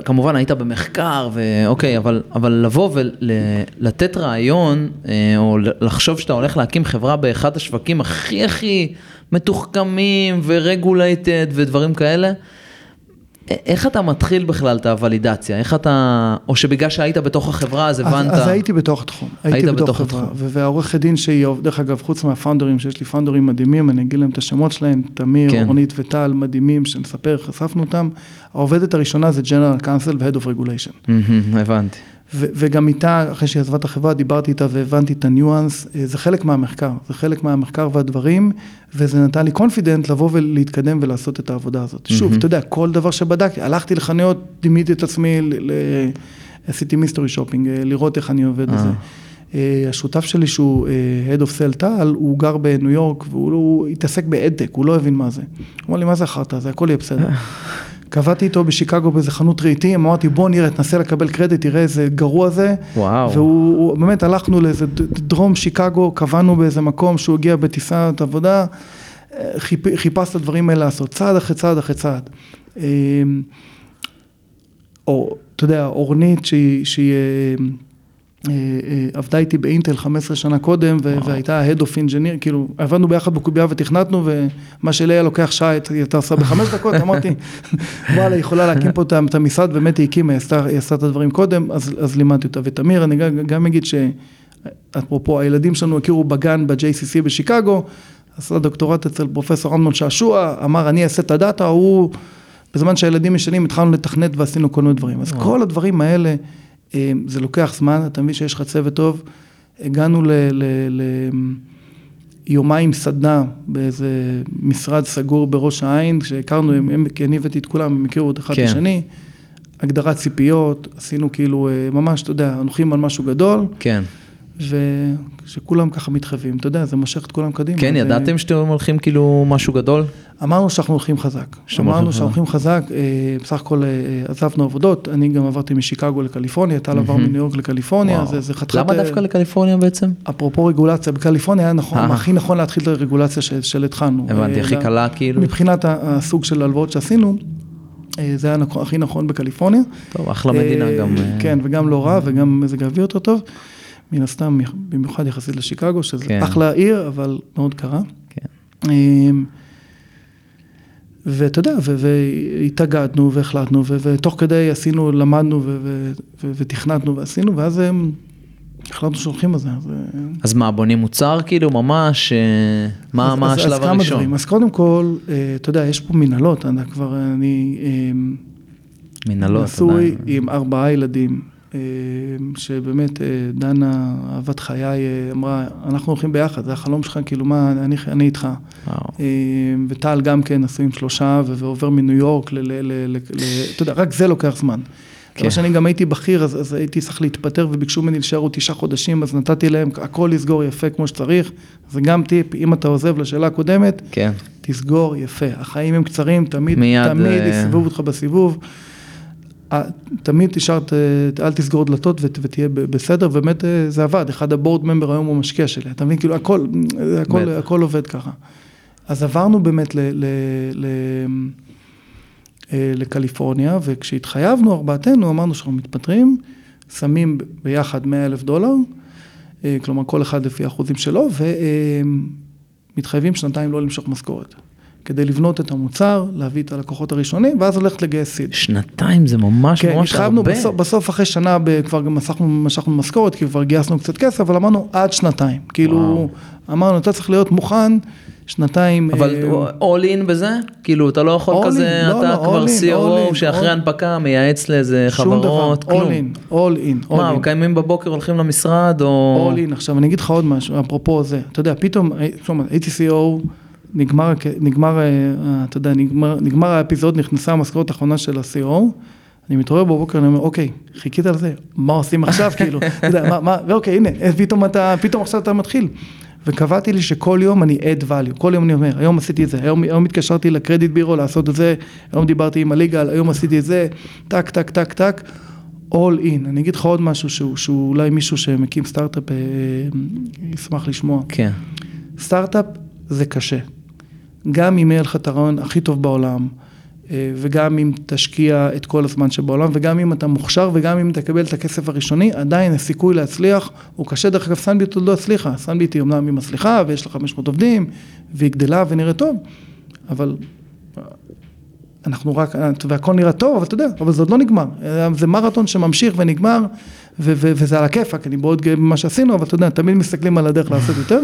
כמובן היית במחקר ואוקיי, אבל, אבל לבוא ולתת רעיון אה, או לחשוב שאתה הולך להקים חברה באחד השווקים הכי הכי מתוחכמים ורגולייטד ודברים כאלה, איך אתה מתחיל בכלל את הוולידציה? איך אתה, או שבגלל שהיית בתוך החברה אז הבנת? אז, אז הייתי בתוך התחום, היית הייתי בתוך בתוך חברה, התחום. ו- והעורכת דין שהיא, דרך אגב, חוץ מהפאונדרים, שיש לי פאונדרים מדהימים, אני אגיד להם את השמות שלהם, תמיר, כן. רונית וטל, מדהימים, שנספר, איך חשפנו אותם. העובדת הראשונה זה General Counsel ו-Head of Regulation. הבנתי. וגם איתה, אחרי שהיא עזבה את החברה, דיברתי איתה והבנתי את הניואנס, אה, זה חלק מהמחקר, זה חלק מהמחקר והדברים, וזה נתן לי confidence לבוא ולהתקדם ולעשות את העבודה הזאת. שוב, מהמם. אתה יודע, כל דבר שבדקתי, הלכתי לחנויות, דימיתי את עצמי עשיתי mystery shopping, אה, לראות איך אני עובד בזה. אה. אה, השותף שלי שהוא אה, Head of Sales טל, הוא גר בניו יורק והוא הוא התעסק ב ad tech, הוא לא הבין מה זה. הוא אמר לי, מה זה החרטא הזה, הכל יהיה בסדר. *laughs* קבעתי איתו בשיקגו באיזה חנות רהיטים, אמרתי בוא נראה, תנסה לקבל קרדיט, תראה איזה גרוע זה. וואו. והוא, הוא- באמת הלכנו לאיזה דרום שיקגו, קבענו באיזה מקום שהוא הגיע בטיסת עבודה, אה, חיפ, חיפש את הדברים האלה לעשות, צעד אחרי צעד אחרי צעד. אה, או, אתה יודע, אורנית שהיא, שהיא אה, עבדה איתי באינטל 15 שנה קודם, והייתה Head of Engineer, כאילו, עבדנו ביחד בקובייה ותכנתנו, ומה שליה לוקח שעה, היא הייתה עושה בחמש דקות, *laughs* אמרתי, וואלה, היא יכולה להקים פה את המשרד, באמת היא הקימה, היא עשתה, את הדברים קודם, אז, אז לימדתי אותה. ותמיר, אני גם, גם אגיד שאפרופו, הילדים שלנו הכירו בגן ב-JCC בשיקגו, עשה דוקטורט אצל פרופסור אמנון שעשוע, אמר, אני אעשה את הדאטה, הוא... בזמן שהילדים ישנים התחלנו לתכנת ועשינו כל מיני דברים. אז כל הדברים האלה, אה, זה לוקח זמן, אתה מבין שיש לך צוות טוב. הגענו ליומיים סדנה באיזה משרד סגור בראש העין, כשהכרנו, הם- הם- כי אני הבאתי את כולם, הם הכירו את אחד את כן. השני. הגדרת ציפיות, עשינו כאילו, אה, ממש, אתה יודע, הולכים על משהו גדול, כן. ושכולם ככה מתחייבים, אתה יודע, זה מושך את כולם קדימה. כן, ידעתם שאתם הולכים כאילו משהו גדול? אמרנו שאנחנו הולכים חזק. אמרנו שאנחנו הולכים חזק, אה, בסך הכל אה, עזבנו עבודות, אני גם עברתי משיקגו לקליפורניה, טל עבר מניו יורק לקליפורניה. זה זה חתיכת... למה אה, דווקא לקליפורניה בעצם? אפרופו רגולציה, בקליפורניה היה נכון, אה. הכי נכון להתחיל את הרגולציה של- של התחלנו. הבנתי, אה, הכי קלה כאילו? מבחינת הסוג של הלוואות שעשינו, אה, זה היה נכון- הכי נכון בקליפורניה. טוב, אחלה מדינה אה, גם. אה, כן, וגם לא רע, וגם מזג האוויר יותר טוב. מן הסתם, במיוחד יחסית לשיקגו, שזה כן. אחלה עיר, אבל מאוד קרה. כן. אמ, ואתה יודע, והתאגדנו והחלטנו, ותוך כדי עשינו, למדנו ותכנתנו ועשינו, ואז אמ, החלטנו שהולכים על זה. אז, אה, אז מה, בונים מוצר כאילו ממש? אה, מה אז- מה אז- השלב אז הראשון? דברים. אז קודם כל, אה, אתה יודע, יש פה מנהלות, אני כבר, אני אמ, מנהלות. נשוי עדיין. עם ארבעה ילדים, שבאמת אה, דנה, אהבת חיי, אה, אמרה, אנחנו הולכים ביחד, זה החלום שלך, כאילו מה, אני, אני איתך. וואו. אה, וטל גם כן נשוי עם שלושה ועובר מניו יורק, ל, ל, ל, ל, ל, אתה יודע, רק זה לוקח זמן. כן. כן. שאני גם הייתי בכיר, אז, אז הייתי צריך להתפטר וביקשו ממני להישאר עוד תשעה חודשים, אז נתתי להם הכל לסגור יפה כמו שצריך. זה גם טיפ, אם אתה עוזב לשאלה הקודמת, כן. תסגור יפה. החיים הם קצרים, תמיד, מיד, תמיד אה, יסבבו אותך בסיבוב. אה, תמיד תשאר, אל תסגור דלתות ות- ותהיה בסדר, ובאמת אה, זה עבד, אחד הבורד ממבר היום הוא משקיע שלי, אתה מבין, כאילו הכל, הכל, בטח. הכל עובד ככה. אז עברנו באמת ל, ל, ל, אה, לקליפורניה, וכשהתחייבנו ארבעתנו, אמרנו שאנחנו מתפטרים, שמים ביחד 100 אלף דולר, אה, כלומר כל אחד לפי האחוזים שלו, ומתחייבים שנתיים לא למשוך משכורת. כדי לבנות את המוצר, להביא את הלקוחות הראשונים, ואז הולכת לגייס סיד. שנתיים זה ממש כן, ממש הרבה. בסוף, בסוף אחרי שנה ב- כבר גם משכנו, משכנו משכורת, כי כבר גייסנו קצת כסף, אבל אמרנו עד שנתיים. כאילו, וואו. אמרנו, אתה צריך להיות מוכן שנתיים. אבל אה, all in בזה? כאילו, אתה לא יכול all כזה, in, לא, אתה לא, כבר all CRO in, שאחרי all- הנפקה מייעץ לאיזה דבר, חברות, all כלום. in, all in, all מה, in. קיימים בבוקר, הולכים למשרד, או... all in. עכשיו, אני אגיד לך עוד משהו, אפרופו זה, אתה יודע, פתאום, אה, כלומר, הייתי CEO, נגמר, נגמר, אה, אה, אתה יודע, נגמר, נגמר האפיזוד, נכנסה המשכורת האחרונה של ה-CEO, אני מתעורר בבוקר, אני אומר, אוקיי, חיכית על זה, מה עושים עכשיו, *laughs* כאילו, אתה יודע, מה, מה, ואוקיי, הנה, אה, פתאום אתה, פתאום עכשיו אתה מתחיל. וקבעתי לי שכל יום אני add value, כל יום אני אומר, היום עשיתי את זה, היום, היום התקשרתי לקרדיט בירו לעשות את זה, היום דיברתי עם הליגל, היום עשיתי את זה, טק, טק, טק, טק, all in. אני אגיד לך עוד משהו שהוא, שהוא אולי מישהו שמקים סטארט-אפ אה, ישמח לשמוע. כן. סטארט-אפ זה קשה. גם אם יהיה לך את הרעיון הכי טוב בעולם, אה, וגם אם תשקיע את כל הזמן שבעולם, וגם אם אתה מוכשר, וגם אם תקבל את הכסף הראשוני, עדיין הסיכוי להצליח הוא קשה. דרך אגב, Sunbit עוד לא הצליחה. Sunbit היא אמנם היא מצליחה, ויש לה 500 עובדים, והיא גדלה ונראית טוב, אבל אנחנו רק, והכל נראה טוב, אבל אתה יודע, אבל זה עוד לא נגמר. זה מרתון שממשיך ונגמר, ו- ו- וזה על הכיפאק, אני מאוד גאה במה שעשינו, אבל אתה יודע, תמיד מסתכלים על הדרך לעשות יותר.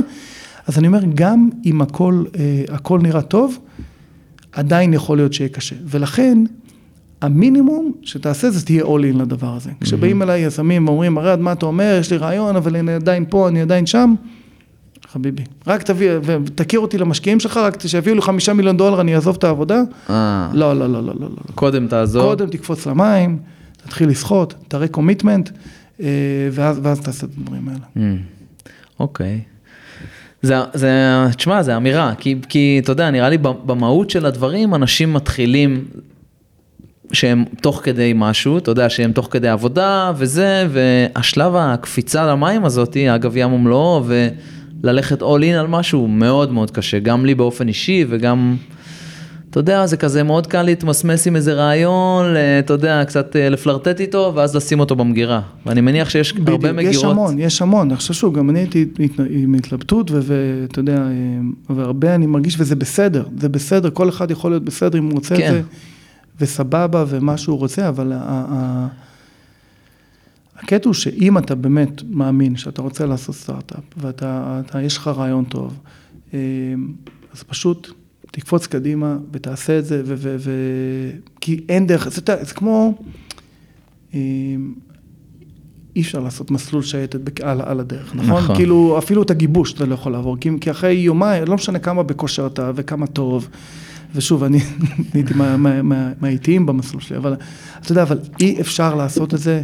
אז אני אומר, גם אם הכל, אה, הכל נראה טוב, עדיין יכול להיות שיהיה קשה. ולכן, המינימום שתעשה זה תהיה all in לדבר הזה. כשבאים אליי יזמים ואומרים, ארד, מה אתה אומר, יש לי רעיון, אבל אני עדיין פה, אני עדיין שם, חביבי, רק תביא, ותכיר אותי למשקיעים שלך, רק שיביאו לי חמישה מיליון דולר, אני אעזוב את העבודה. אה, לא, לא, לא, לא, לא, לא. קודם תעזור. קודם תקפוץ למים, תתחיל לשחות, תראה קומיטמנט, ואז, ואז תעשה את הדברים האלה. Mm, אוקיי. זה, זה, תשמע, זה אמירה, כי, כי אתה יודע, נראה לי במהות של הדברים, אנשים מתחילים שהם תוך כדי משהו, אתה יודע, שהם תוך כדי עבודה וזה, והשלב הקפיצה למים הזאתי, אגב ים ומלואו, וללכת all in על משהו מאוד מאוד קשה, גם לי באופן אישי וגם, אתה יודע, זה כזה מאוד קל להתמסמס עם איזה רעיון, אתה יודע, קצת אה, לפלרטט איתו, ואז לשים אותו במגירה. ואני מניח שיש בדיוק, הרבה מגירות. יש המון, יש המון, אני חושב שהוא, גם אני הייתי עם התלבטות, ואתה יודע, אה, והרבה אני מרגיש, וזה בסדר, זה בסדר, כל אחד יכול להיות בסדר אם הוא רוצה כן. את זה. וסבבה ומה שהוא רוצה, אבל הקטע הוא שאם אתה באמת מאמין שאתה רוצה לעשות סטארט-אפ, ואתה, אתה, יש לך רעיון טוב, אה, אז פשוט תקפוץ קדימה ותעשה את זה, ו, ו, ו, כי אין דרך, זה, זה כמו, אה, אי אפשר לעשות מסלול שייטת על, על הדרך, נכון? נכון? כאילו, אפילו את הגיבוש אתה לא יכול לעבור, כי, כי אחרי יומיים, לא משנה כמה בכושר אתה וכמה טוב. ושוב, אני *laughs* הייתי מהאיטיים במסלול שלי, אבל אתה יודע, אבל אי אפשר לעשות את זה,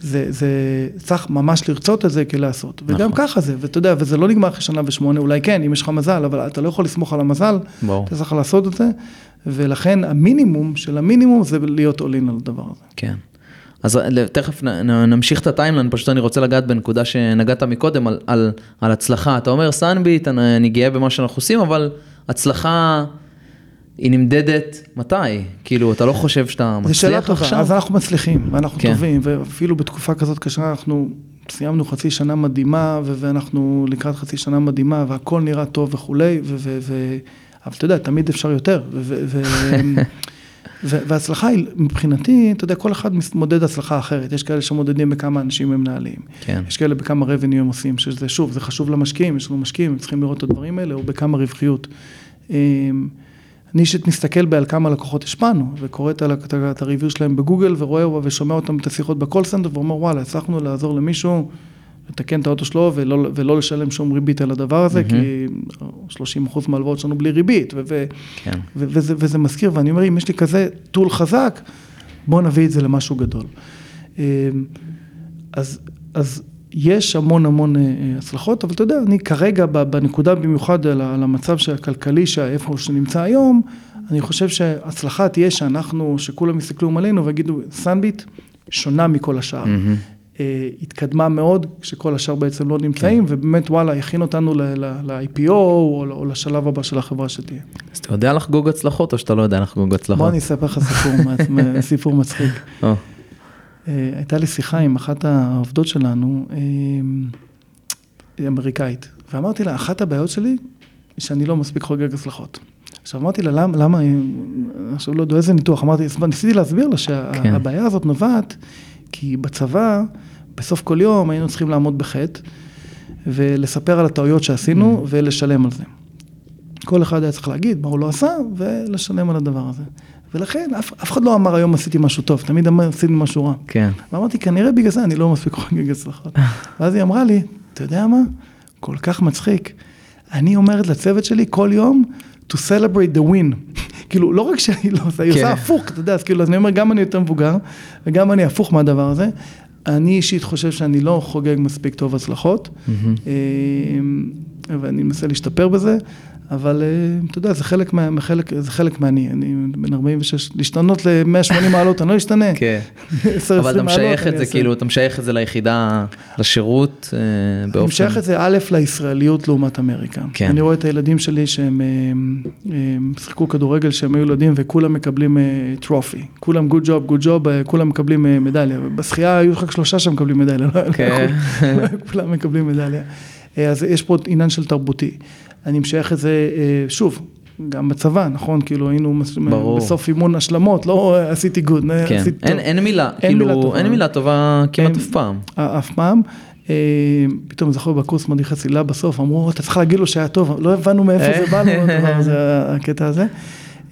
זה, זה צריך ממש לרצות את זה כלעשות. נכון. וגם ככה זה, ואתה יודע, וזה לא נגמר אחרי שנה ושמונה, אולי כן, אם יש לך מזל, אבל אתה לא יכול לסמוך על המזל, בוא. אתה צריך לעשות את זה, ולכן המינימום של המינימום זה להיות עולין על הדבר הזה. כן. אז תכף נמשיך את הטיימלנד, פשוט אני רוצה לגעת בנקודה שנגעת מקודם על, על, על הצלחה. אתה אומר סאנביט, אני, אני גאה במה שאנחנו עושים, אבל הצלחה... היא נמדדת מתי? כאילו, אתה לא חושב שאתה מצליח עכשיו? זו שאלה טובה, אז אנחנו מצליחים, ואנחנו כן. טובים, ואפילו בתקופה כזאת קשה אנחנו סיימנו חצי שנה מדהימה, ואנחנו לקראת חצי שנה מדהימה, והכל נראה טוב וכולי, ו... ו, ו אבל אתה יודע, תמיד אפשר יותר. ו, ו, והצלחה *laughs* היא, מבחינתי, אתה יודע, כל אחד מודד הצלחה אחרת. יש כאלה שמודדים בכמה אנשים הם מנהלים. כן. יש כאלה בכמה revenue הם עושים, שזה, שוב, זה חשוב למשקיעים, יש לנו משקיעים, הם צריכים לראות את הדברים האלה, או בכמה רווחיות. אני אישית מסתכל על כמה לקוחות השפענו, וקורא את ה review שלהם בגוגל, ורואה ושומע אותם את השיחות ב call center, ואומר וואלה, הצלחנו לעזור למישהו לתקן את האוטו שלו ולא, ולא לשלם שום ריבית על הדבר הזה, mm-hmm. כי 30 אחוז מהלוואות שלנו בלי ריבית, ו- כן. ו- וזה, וזה מזכיר, ואני אומר, אם יש לי כזה tool חזק, בואו נביא את זה למשהו גדול. אמ, אז, אז יש המון המון אה, הצלחות, אבל אתה יודע, אני כרגע בנקודה במיוחד על המצב הכלכלי, איפה שנמצא היום, אני חושב שהצלחה תהיה שאנחנו, שכולם יסתכלו עלינו ויגידו, סנביט שונה מכל השאר. Mm-hmm. התקדמה מאוד, כשכל השאר בעצם לא נמצאים, כן. ובאמת וואלה, הכין אותנו ל-IPO או, או לשלב הבא של החברה שתהיה. אז אתה יודע לחגוג הצלחות או שאתה לא יודע לחגוג הצלחות? בוא אני אספר לך סיפור, *laughs* סיפור מצחיק. אה, הייתה לי שיחה עם אחת העובדות שלנו, אה, היא אמריקאית, ואמרתי לה, אחת הבעיות שלי, היא שאני לא מספיק חוגג הצלחות. עכשיו אמרתי לה, למה, למה, עכשיו לא יודע איזה ניתוח, אמרתי, ניסיתי להסביר לה שהבעיה כן. הזאת נובעת, כי בצבא, בסוף כל יום היינו צריכים לעמוד בחטא, ולספר על הטעויות שעשינו, mm. ולשלם על זה. כל אחד היה צריך להגיד מה הוא לא עשה, ולשלם על הדבר הזה. ולכן אף, אף אחד לא אמר היום עשיתי משהו טוב, תמיד אמר עשיתי משהו רע. כן. ואמרתי, כנראה בגלל זה אני לא מספיק חוגג הצלחות. *laughs* ואז היא אמרה לי, אתה יודע מה? כל כך מצחיק. אני אומרת לצוות שלי כל יום, to celebrate the win. *laughs* כאילו, לא רק שאני לא עושה, היא עושה כן. הפוך, אתה יודע, אז כאילו, אז אני אומר, גם אני יותר מבוגר, וגם אני הפוך מהדבר הזה. אני אישית חושב שאני לא חוגג מספיק טוב הצלחות, אמ, ואני מנסה להשתפר בזה, אבל אה, אתה יודע, זה חלק, מה, חלק, זה חלק מהני, אני בן 46, להשתנות ל-180 מעלות, אני לא אשתנה. *laughs* כן, אבל אתה משייך את זה, כאילו, אתה משייך את זה ליחידה, לשירות, אה, באופן... אני משייך את זה א', לישראליות לעומת אמריקה. כן. אני רואה את הילדים שלי שהם אה, שיחקו כדורגל, שהם היו ילדים וכולם מקבלים trophy. כולם good job, good job, כולם מקבלים מדליה. בשחייה היו רק שלושה שמקבלים מדליה, לא כן. כולם מקבלים מדליה. אז יש פה עניין של תרבותי. אני משייך את זה, אה, שוב, גם בצבא, נכון? כאילו היינו ברור. בסוף אימון השלמות, לא עשיתי גוד, כן. עשיתי אין, טוב. אין מילה, אין כאילו, מילה טובה. אין מילה טובה כמעט אף פעם. אף פעם. אה, פתאום זכור בקורס מדריך הצלילה בסוף, אמרו, אתה צריך להגיד לו שהיה טוב, לא הבנו מאיפה זה בא לנו, *laughs* הדבר הזה, הקטע הזה.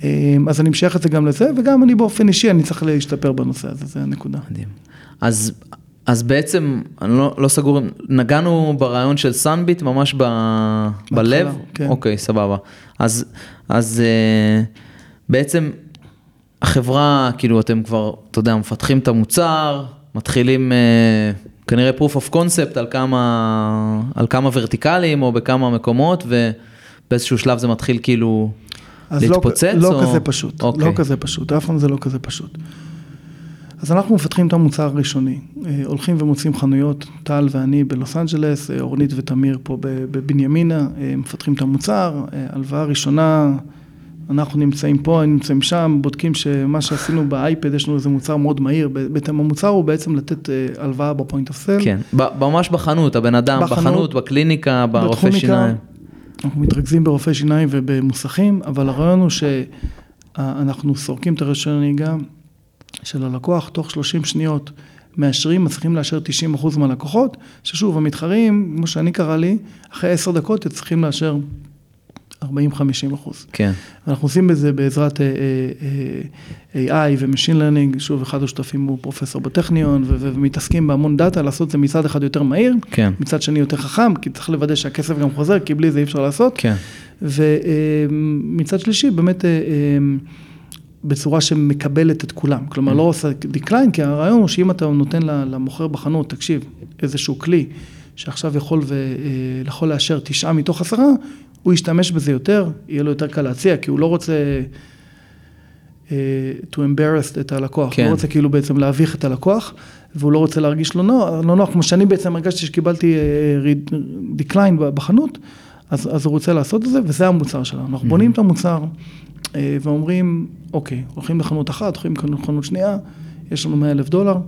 אה, אז אני משייך את זה גם לזה, וגם אני באופן אישי, אני צריך להשתפר בנושא הזה, זה הנקודה. מדהים. אז אז בעצם, אני לא, לא סגור, נגענו ברעיון של סאנביט ממש ב, בלב? כן. אוקיי, סבבה. אז, אז uh, בעצם החברה, כאילו אתם כבר, אתה יודע, מפתחים את המוצר, מתחילים אה, כנראה proof of concept על כמה, על כמה ורטיקלים או בכמה מקומות, ובאיזשהו שלב זה מתחיל כאילו אז להתפוצץ? לא, או... לא כזה פשוט, אוקיי. לא כזה פשוט, אף פעם זה לא כזה פשוט. אז אנחנו מפתחים את המוצר הראשוני, אה, הולכים ומוצאים חנויות, טל ואני בלוס אנג'לס, אה, אורנית ותמיר פה בבנימינה, אה, מפתחים את המוצר, הלוואה ראשונה, אנחנו נמצאים פה, נמצאים שם, בודקים שמה שעשינו ב-iPad, יש לנו איזה מוצר מאוד מהיר, בעצם המוצר הוא בעצם לתת הלוואה ב-point of sale. כן, ממש בחנות, הבן אדם בחנות, בחנות בקליניקה, ברופא שיניים. אנחנו מתרכזים ברופאי שיניים ובמוסכים, אבל הרעיון הוא שאנחנו סורקים את הרישיון הנהיגה של הלקוח, תוך 30 שניות מאשרים, מצליחים לאשר 90% מהלקוחות, ששוב, המתחרים, כמו שאני קרא לי, אחרי 10 דקות צריכים לאשר 40-50 אחוז. כן. אנחנו עושים בזה בעזרת אה, אה, AI ו-Machine Learning, שוב, אחד השותפים הוא פרופסור בטכניון, ומתעסקים בהמון data, לעשות את זה מצד אחד יותר מהיר, כן. מצד שני יותר חכם, כי צריך לוודא שהכסף גם חוזר, כי בלי זה אי אפשר לעשות. כן. ומצד שלישי, באמת, אה, בצורה שמקבלת את כולם, כלומר לא עושה decline, כי הרעיון הוא שאם אתה נותן למוכר בחנות, תקשיב, איזשהו כלי שעכשיו יכול, ו, יכול לאשר תשעה מתוך עשרה, הוא ישתמש בזה יותר, יהיה לו יותר קל להציע, כי הוא לא רוצה uh, to embarrass את הלקוח, כן. הוא לא רוצה כאילו בעצם להביך את הלקוח, והוא לא רוצה להרגיש לא נוח, לא נוח, כמו שאני בעצם הרגשתי שקיבלתי uh, decline בחנות, אז, אז הוא רוצה לעשות את זה, וזה המוצר שלנו. אנחנו mm-hmm. בונים את המוצר uh, ואומרים, אוקיי, הולכים לחנות אחת, הולכים לחנות שנייה, יש לנו 100 אלף דולר.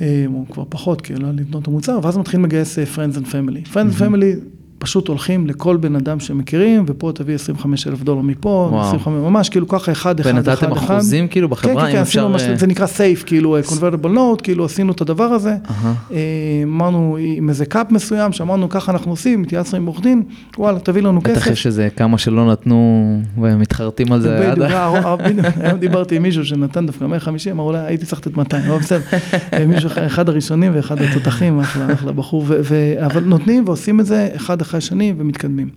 או כבר פחות, כי לא לבנות את המוצר, ואז מתחילים לגייס Friends and Family. Friends and Family פשוט הולכים לכל בן אדם שמכירים, ופה תביא 25 אלף דולר מפה, 25, ממש כאילו ככה אחד, אחד, אחד, אחד. ונתתם אחוזים כאילו בחברה, כן, כן, כן, עשינו ממש, זה נקרא סייף, כאילו convertible note, כאילו עשינו את הדבר הזה. אמרנו עם איזה קאפ מסוים, שאמרנו ככה אנחנו עושים, התייעצנו עם עורך דין, וואלה, תביא לנו כסף. בטח יש איזה כמה שלא נתנו, והם מתחרטים על זה עד... *laughs* היום דיברתי עם מישהו שנתן דווקא 150, אמר אולי הייתי צריך לתת 200, אבל בסדר. *laughs* מישהו, אחד הראשונים ואחד התותחים, אחלה בחור, אבל נותנים ועושים את זה אחד אחרי השני ומתקדמים.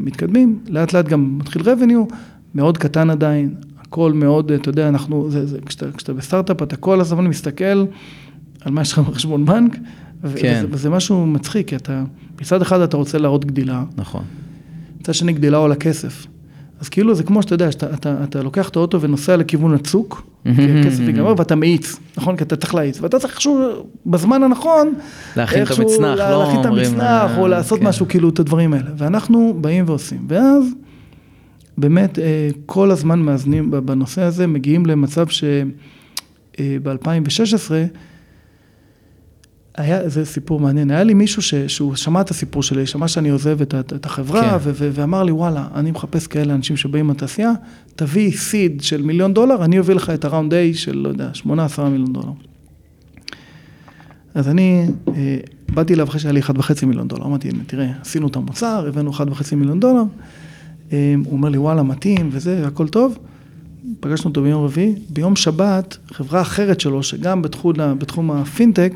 מתקדמים, לאט לאט גם מתחיל revenue, מאוד קטן עדיין, הכל מאוד, אתה יודע, אנחנו, זה, זה, כשאתה, כשאתה בסטארט-אפ, אתה כל הזמן מסתכל על מה יש לך *laughs* בחשבון בנק, כן. וזה, וזה משהו מצחיק, כי אתה, מצד אחד אתה רוצה להראות גדילה, נכון. מצד שני גדילה עולה כסף. אז כאילו זה כמו שאתה יודע, שאתה אתה, אתה לוקח את האוטו ונוסע לכיוון הצוק, כי הכסף ייגמר, ואתה מאיץ, נכון? כי אתה צריך להאיץ, ואתה צריך איכשהו, בזמן הנכון, להכין את המצנח, לא. להכין את המצנח, או לעשות כן. משהו, כאילו, את הדברים האלה. ואנחנו באים ועושים. ואז, באמת, כל הזמן מאזנים בנושא הזה, מגיעים למצב שב-2016, היה, זה סיפור מעניין, היה לי מישהו ש, שהוא שמע את הסיפור שלי, שמע שאני עוזב את, את החברה, כן. ו, ו, ואמר לי, וואלה, אני מחפש כאלה אנשים שבאים מהתעשייה, תביא סיד של מיליון דולר, אני אביא לך את הראונד A של, לא יודע, שמונה, עשרה מיליון דולר. אז אני אה, באתי אליו אחרי שהיה לי אחד וחצי מיליון דולר, אמרתי, תראה, עשינו את המוצר, הבאנו אחד וחצי מיליון דולר, אה, הוא אומר לי, וואלה, מתאים וזה, הכל טוב. פגשנו אותו ביום רביעי, ביום שבת, חברה אחרת שלו, שגם בתחום, בתחום הפינטק,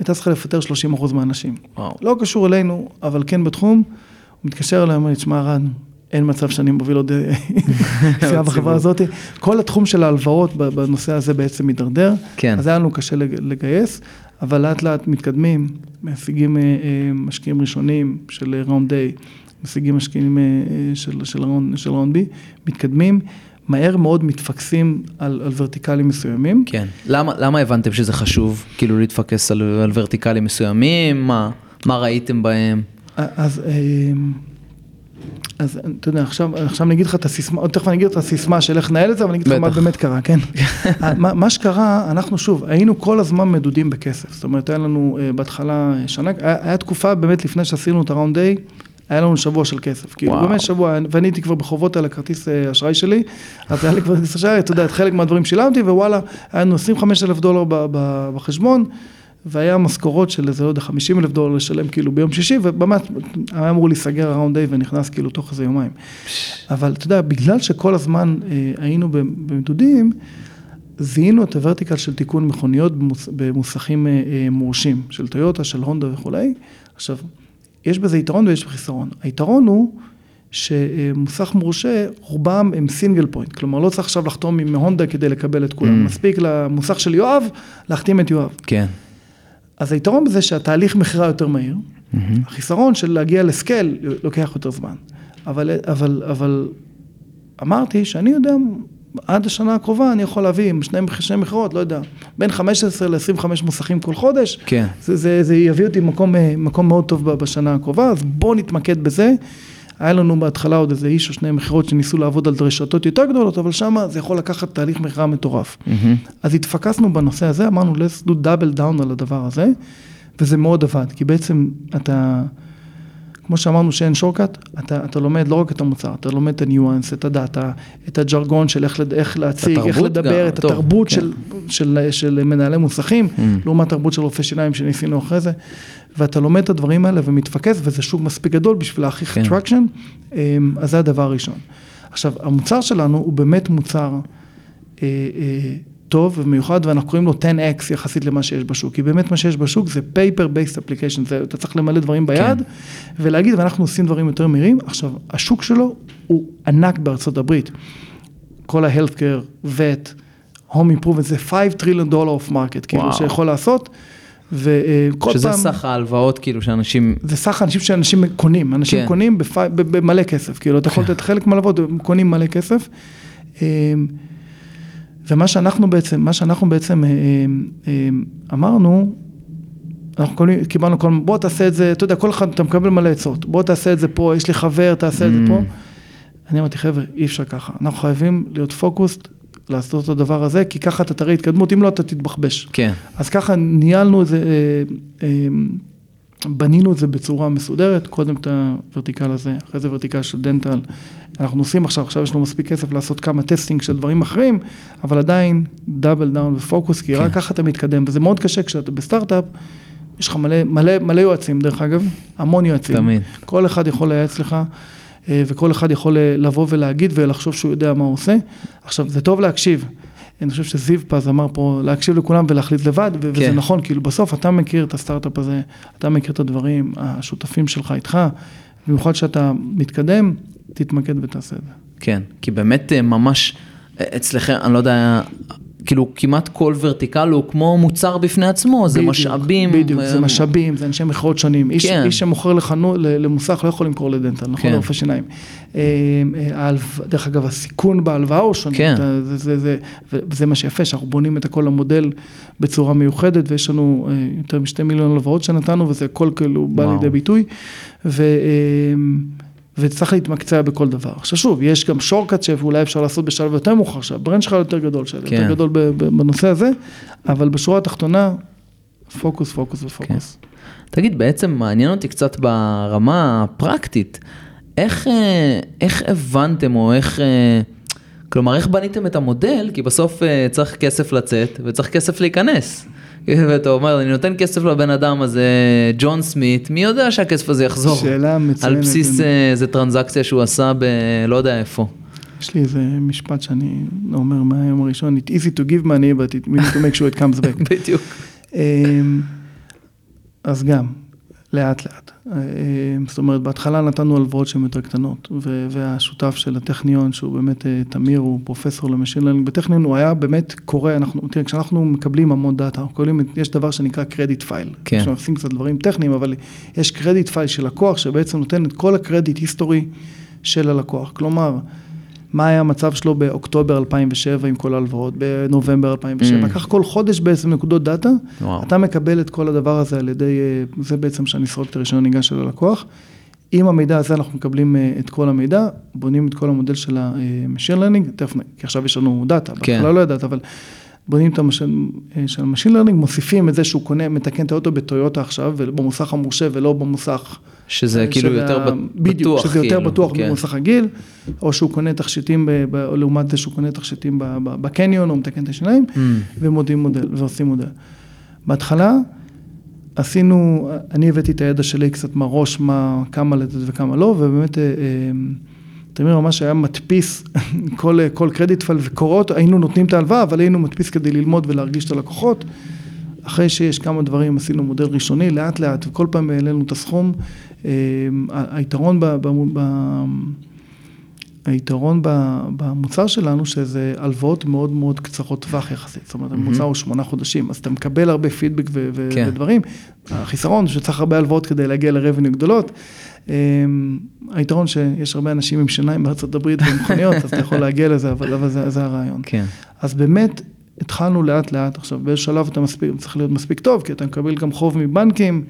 הייתה צריכה לפטר 30% מהאנשים. וואו. לא קשור אלינו, אבל כן בתחום. הוא מתקשר אליי, אומר לי, תשמע, רן, אין מצב שאני מוביל עוד *laughs* נסיעה בחברה הזאת. כל התחום של ההלוואות בנושא הזה בעצם מידרדר. כן. אז היה לנו קשה לגייס, אבל לאט לאט מתקדמים, משיגים משקיעים ראשונים של ראונד A, משיגים משקיעים של ראונד B, מתקדמים. מהר מאוד מתפקסים על, על ורטיקלים מסוימים. כן. למה, למה הבנתם שזה חשוב, כאילו להתפקס על, על ורטיקלים מסוימים? מה, מה ראיתם בהם? אז, אז אתה יודע, עכשיו, עכשיו אני אגיד לך את הסיסמה, עוד תכף אני אגיד את הסיסמה של איך לנהל את זה, אבל אני אגיד לך מה באמת קרה, כן? *laughs* מה, מה שקרה, אנחנו שוב, היינו כל הזמן מדודים בכסף. זאת אומרת, היה לנו בהתחלה שנה, היה, היה תקופה באמת לפני שעשינו את הראונד A, היה לנו שבוע של כסף, כאילו באמת שבוע, ואני הייתי כבר בחובות על הכרטיס אשראי שלי, אז היה לי כבר כרטיס אשראי, אתה יודע, את חלק מהדברים שילמתי, ווואלה, היה לנו 25 אלף דולר בחשבון, והיה משכורות של איזה, לא יודע, 50 אלף דולר לשלם כאילו ביום שישי, ובאמת, היה אמור להיסגר ה-round D ונכנס כאילו תוך איזה יומיים. אבל אתה יודע, בגלל שכל הזמן היינו במדודים, זיהינו את ה-vertical של תיקון מכוניות במוסכים מורשים, של טויוטה, של הונדה וכולי. עכשיו, יש בזה יתרון ויש חיסרון. היתרון הוא שמוסך מורשה, רובם הם single point, כלומר לא צריך עכשיו לחתום עם הונדה כדי לקבל את כולם, Mm. מספיק למוסך של יואב להחתים את יואב. כן. אז היתרון בזה שהתהליך מכירה יותר מהיר, החיסרון של להגיע לסקייל לוקח יותר זמן. אבל, אבל, אבל אמרתי שאני יודע, עד השנה הקרובה אני יכול להביא עם שני, שני מכירות, לא יודע, בין 15 ל-25 מוסכים כל חודש. כן. זה, זה, זה יביא אותי מקום, אה, מקום מאוד טוב בשנה הקרובה, אז בואו נתמקד בזה. היה לנו בהתחלה עוד איזה איש או שני מכירות שניסו לעבוד על רשתות יותר גדולות, אבל שם זה יכול לקחת תהליך מכירה מטורף. מהמם. אז התפקסנו בנושא הזה, אמרנו let's do double down על הדבר הזה, וזה מאוד עבד, כי בעצם אתה, כמו שאמרנו שאין shortcut, אתה, אתה לומד לא רק את המוצר, אתה לומד את הניואנס, את ה-data, את הג'רגון של איך, איך להציג, איך לדבר, גם, את טוב, התרבות כן. של, של, של מנהלי מוסכים, Mm. לעומת תרבות של רופאי שיניים שניסינו אחרי זה, ואתה לומד את הדברים האלה ומתפקס, וזה שוק מספיק גדול בשביל להכריח כן. traction, אז זה הדבר הראשון. עכשיו, המוצר שלנו הוא באמת מוצר אה, אה, טוב ומיוחד, ואנחנו קוראים לו 10x יחסית למה שיש בשוק, כי באמת מה שיש בשוק זה paper-based application, זה, אתה צריך למלא דברים ביד, כן. ולהגיד, ואנחנו עושים דברים יותר מהירים. עכשיו, השוק שלו הוא ענק בארצות הברית. כל ה-healthcare, vet, home improvement, זה 5 טריליון דולר of market, כאילו, וואו. שיכול לעשות, וכל שזה פעם... סך ההלוואות כאילו שאנשים, זה סך האנשים שאנשים קונים, אנשים כן. כן. קונים במלא כסף, כאילו אתה יכול לתת חלק מהלוואות, הם קונים מלא כסף. ומה שאנחנו בעצם, מה שאנחנו בעצם אמ, אמ, אמרנו, אנחנו קונים, קיבלנו כל, בוא תעשה את זה, אתה יודע, כל אחד, אתה מקבל מלא עצות, בוא תעשה את זה פה, יש לי חבר, תעשה את זה Mm. פה. אני אמרתי, חבר'ה, אי אפשר ככה, אנחנו חייבים להיות פוקוסט, לעשות את הדבר הזה, כי ככה אתה תראה התקדמות, אם לא אתה תתבחבש. כן, אז ככה ניהלנו את זה, אה, אה, בנינו את זה בצורה מסודרת, קודם את ה-vertical הזה, אחרי זה vertical של dental. אנחנו עושים עכשיו, עכשיו יש לנו מספיק כסף לעשות כמה testing של דברים אחרים, אבל עדיין double down ו-focus, כי כן. רק ככה אתה מתקדם, וזה מאוד קשה כשאתה בסטארט-אפ, יש לך מלא, מלא, מלא יועצים, דרך אגב, המון יועצים. תמיד. כל אחד יכול לייעץ לך, אה, וכל אחד יכול אה, לבוא ולהגיד ולחשוב שהוא יודע מה הוא עושה. עכשיו, זה טוב להקשיב. אני חושב שזיו פז אמר פה להקשיב לכולם ולהחליט לבד, ו- וזה כן. נכון, כאילו בסוף אתה מכיר את הסטארט-אפ הזה, אתה מכיר את הדברים, השותפים שלך איתך, במיוחד שאתה מתקדם, תתמקד ותעשה את זה. כן, כי באמת אה, ממש אה, אצלכם, אני לא יודע, כאילו כמעט כל ורטיקל הוא כמו מוצר בפני עצמו, זה בדיוק, משאבים. בדיוק, אה, זה משאבים, זה אנשי מכירות שונים. איש, כן. איש שמוכר לחנו, למוסך לא יכול למכור לדנטל, נכון? כן. לרופא שיניים. אה, אה, דרך אגב, הסיכון בהלוואה הוא שונה. כן. זה, זה, זה, וזה מה שיפה, שאנחנו בונים את הכל המודל בצורה מיוחדת, ויש לנו אה, יותר משתי מיליון הלוואות שנתנו, וזה הכל כאילו בא. לידי ביטוי. ו, אה, וצריך להתמקצע בכל דבר. עכשיו שוב, יש גם שורקאט שאולי אפשר לעשות בשלב יותר מאוחר, שהברנד שלך יותר גדול, שאתה כן. יותר גדול בנושא הזה, אבל בשורה התחתונה, פוקוס, פוקוס ופוקוס. תגיד, בעצם מעניין אותי קצת ברמה הפרקטית, איך, אה, איך הבנתם או איך, אה, כלומר, איך בניתם את המודל? כי בסוף אה, צריך כסף לצאת וצריך כסף להיכנס. ואתה אומר, אני נותן כסף לבן אדם הזה, ג'ון סמית, מי יודע שהכסף הזה יחזור? שאלה מצוינת. על בסיס אה, איזה טרנזקציה שהוא עשה ב... לא יודע איפה. יש לי איזה משפט שאני אומר מהיום הראשון, It easy to give money, but it need to make sure it comes back. *laughs* בדיוק. אמ, אז גם, לאט לאט. אמ, זאת אומרת, בהתחלה נתנו הלוואות שהן יותר קטנות, והשותף של הטכניון, שהוא באמת אה, תמיר, הוא פרופסור ל-machine learning בטכניון, הוא היה באמת קורא, אנחנו, תראה, כשאנחנו מקבלים המון data, אנחנו מקבלים, יש דבר שנקרא credit file. כן. עכשיו עושים קצת דברים טכניים, אבל יש credit file של לקוח, שבעצם נותן את כל ה-credit history של הלקוח. כלומר, מה היה המצב שלו באוקטובר 2007 עם כל ההלוואות, בנובמבר 2007, Mm. קח כל חודש בעצם נקודות data, וואו. אתה מקבל את כל הדבר הזה על ידי, אה, זה בעצם שאני סרוק את הרישיון נהיגה של הלקוח. עם המידע הזה אנחנו מקבלים אה, את כל המידע, בונים את כל המודל של ה-Machine Learning, תכף, כי עכשיו יש לנו דאטה, כן. בהתחלה לא ידעת, אבל בונים את המשל אה, של ה-Machine Learning, מוסיפים את זה שהוא קונה, מתקן את האוטו בטויוטה עכשיו, במוסך המורשה ולא במוסך... שזה אה, כאילו יותר ה- ב- בדיוק, בטוח. שזה יותר כאילו, בטוח כן. במוסך רגיל, או שהוא קונה תכשיטים, ב- לעומת זה שהוא קונה תכשיטים ב- בקניון, או מתקן את השיניים, Mm. ומודים מודל, ועושים מודל. בהתחלה עשינו, אני הבאתי את הידע שלי קצת מהראש, מה, כמה לתת וכמה לא, ובאמת, אה, תמיר ממש היה מדפיס *laughs* כל, כל קרדיט פייל וקורא אותו, היינו נותנים את ההלוואה, אבל היינו מדפיס כדי ללמוד ולהרגיש את הלקוחות. אחרי שיש כמה דברים, עשינו מודל ראשוני, לאט לאט, וכל פעם העלינו את הסכום, היתרון ב... ב, ב היתרון במוצר שלנו שזה הלוואות מאוד מאוד קצרות טווח יחסית, זאת אומרת המוצר הוא שמונה חודשים, אז אתה מקבל הרבה פידבק ו- כן. ודברים, החיסרון שצריך הרבה הלוואות כדי להגיע לרבניו גדולות, היתרון שיש הרבה אנשים עם שיניים בארצות הברית ומכוניות, אז אתה יכול *laughs* להגיע לזה, אבל, אבל זה, זה הרעיון. כן. אז באמת התחלנו לאט לאט, עכשיו באיזשהו שלב אתה מספיק, צריך להיות מספיק טוב, כי אתה מקבל גם חוב מבנקים.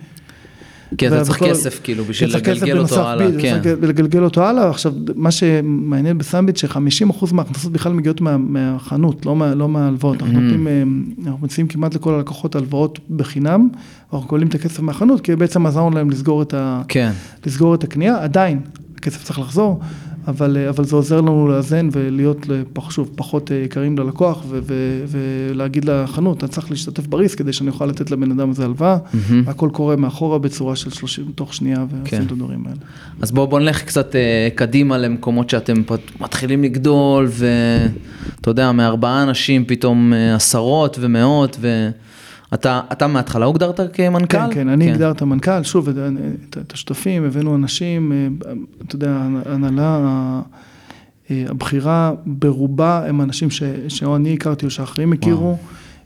כי אתה צריך כסף כאילו בשביל לגלגל אותו הלאה, כן. לגלגל אותו הלאה, עכשיו מה שמעניין בסמביט ש-50% מההכנסות בכלל מגיעות מהחנות, לא, לא מההלוואות, אנחנו נותנים, אה, אנחנו מציעים כמעט לכל הלקוחות הלוואות בחינם, אנחנו מקבלים את הכסף מהחנות, כי בעצם עזרנו להם לסגור את, כן. לסגור את הקנייה, עדיין הכסף צריך לחזור. אבל, אה, אבל זה עוזר לנו לאזן ולהיות, שוב, פחות אה, יקרים ללקוח ו- ו- ולהגיד לחנות, אתה צריך להשתתף בריסק כדי שאני אוכל לתת לבן אדם הזה הלוואה, mm-hmm. הכל קורה מאחורה בצורה של 30, תוך שנייה ועושים כן. את הדברים האלה. אז בואו בוא נלך קצת uh, קדימה למקומות שאתם מתחילים לגדול, ואתה יודע, מארבעה אנשים פתאום uh, עשרות ומאות, ו... אתה, אתה מההתחלה הוגדרת כמנכ"ל? כן, כן, אני כן. הגדרת מנכ"ל, שוב, את השותפים, הבאנו אנשים, אה, אתה יודע, הנהלה, אה, הבחירה ברובה הם אנשים ש, שאו אני הכרתי או שאחרים הכירו,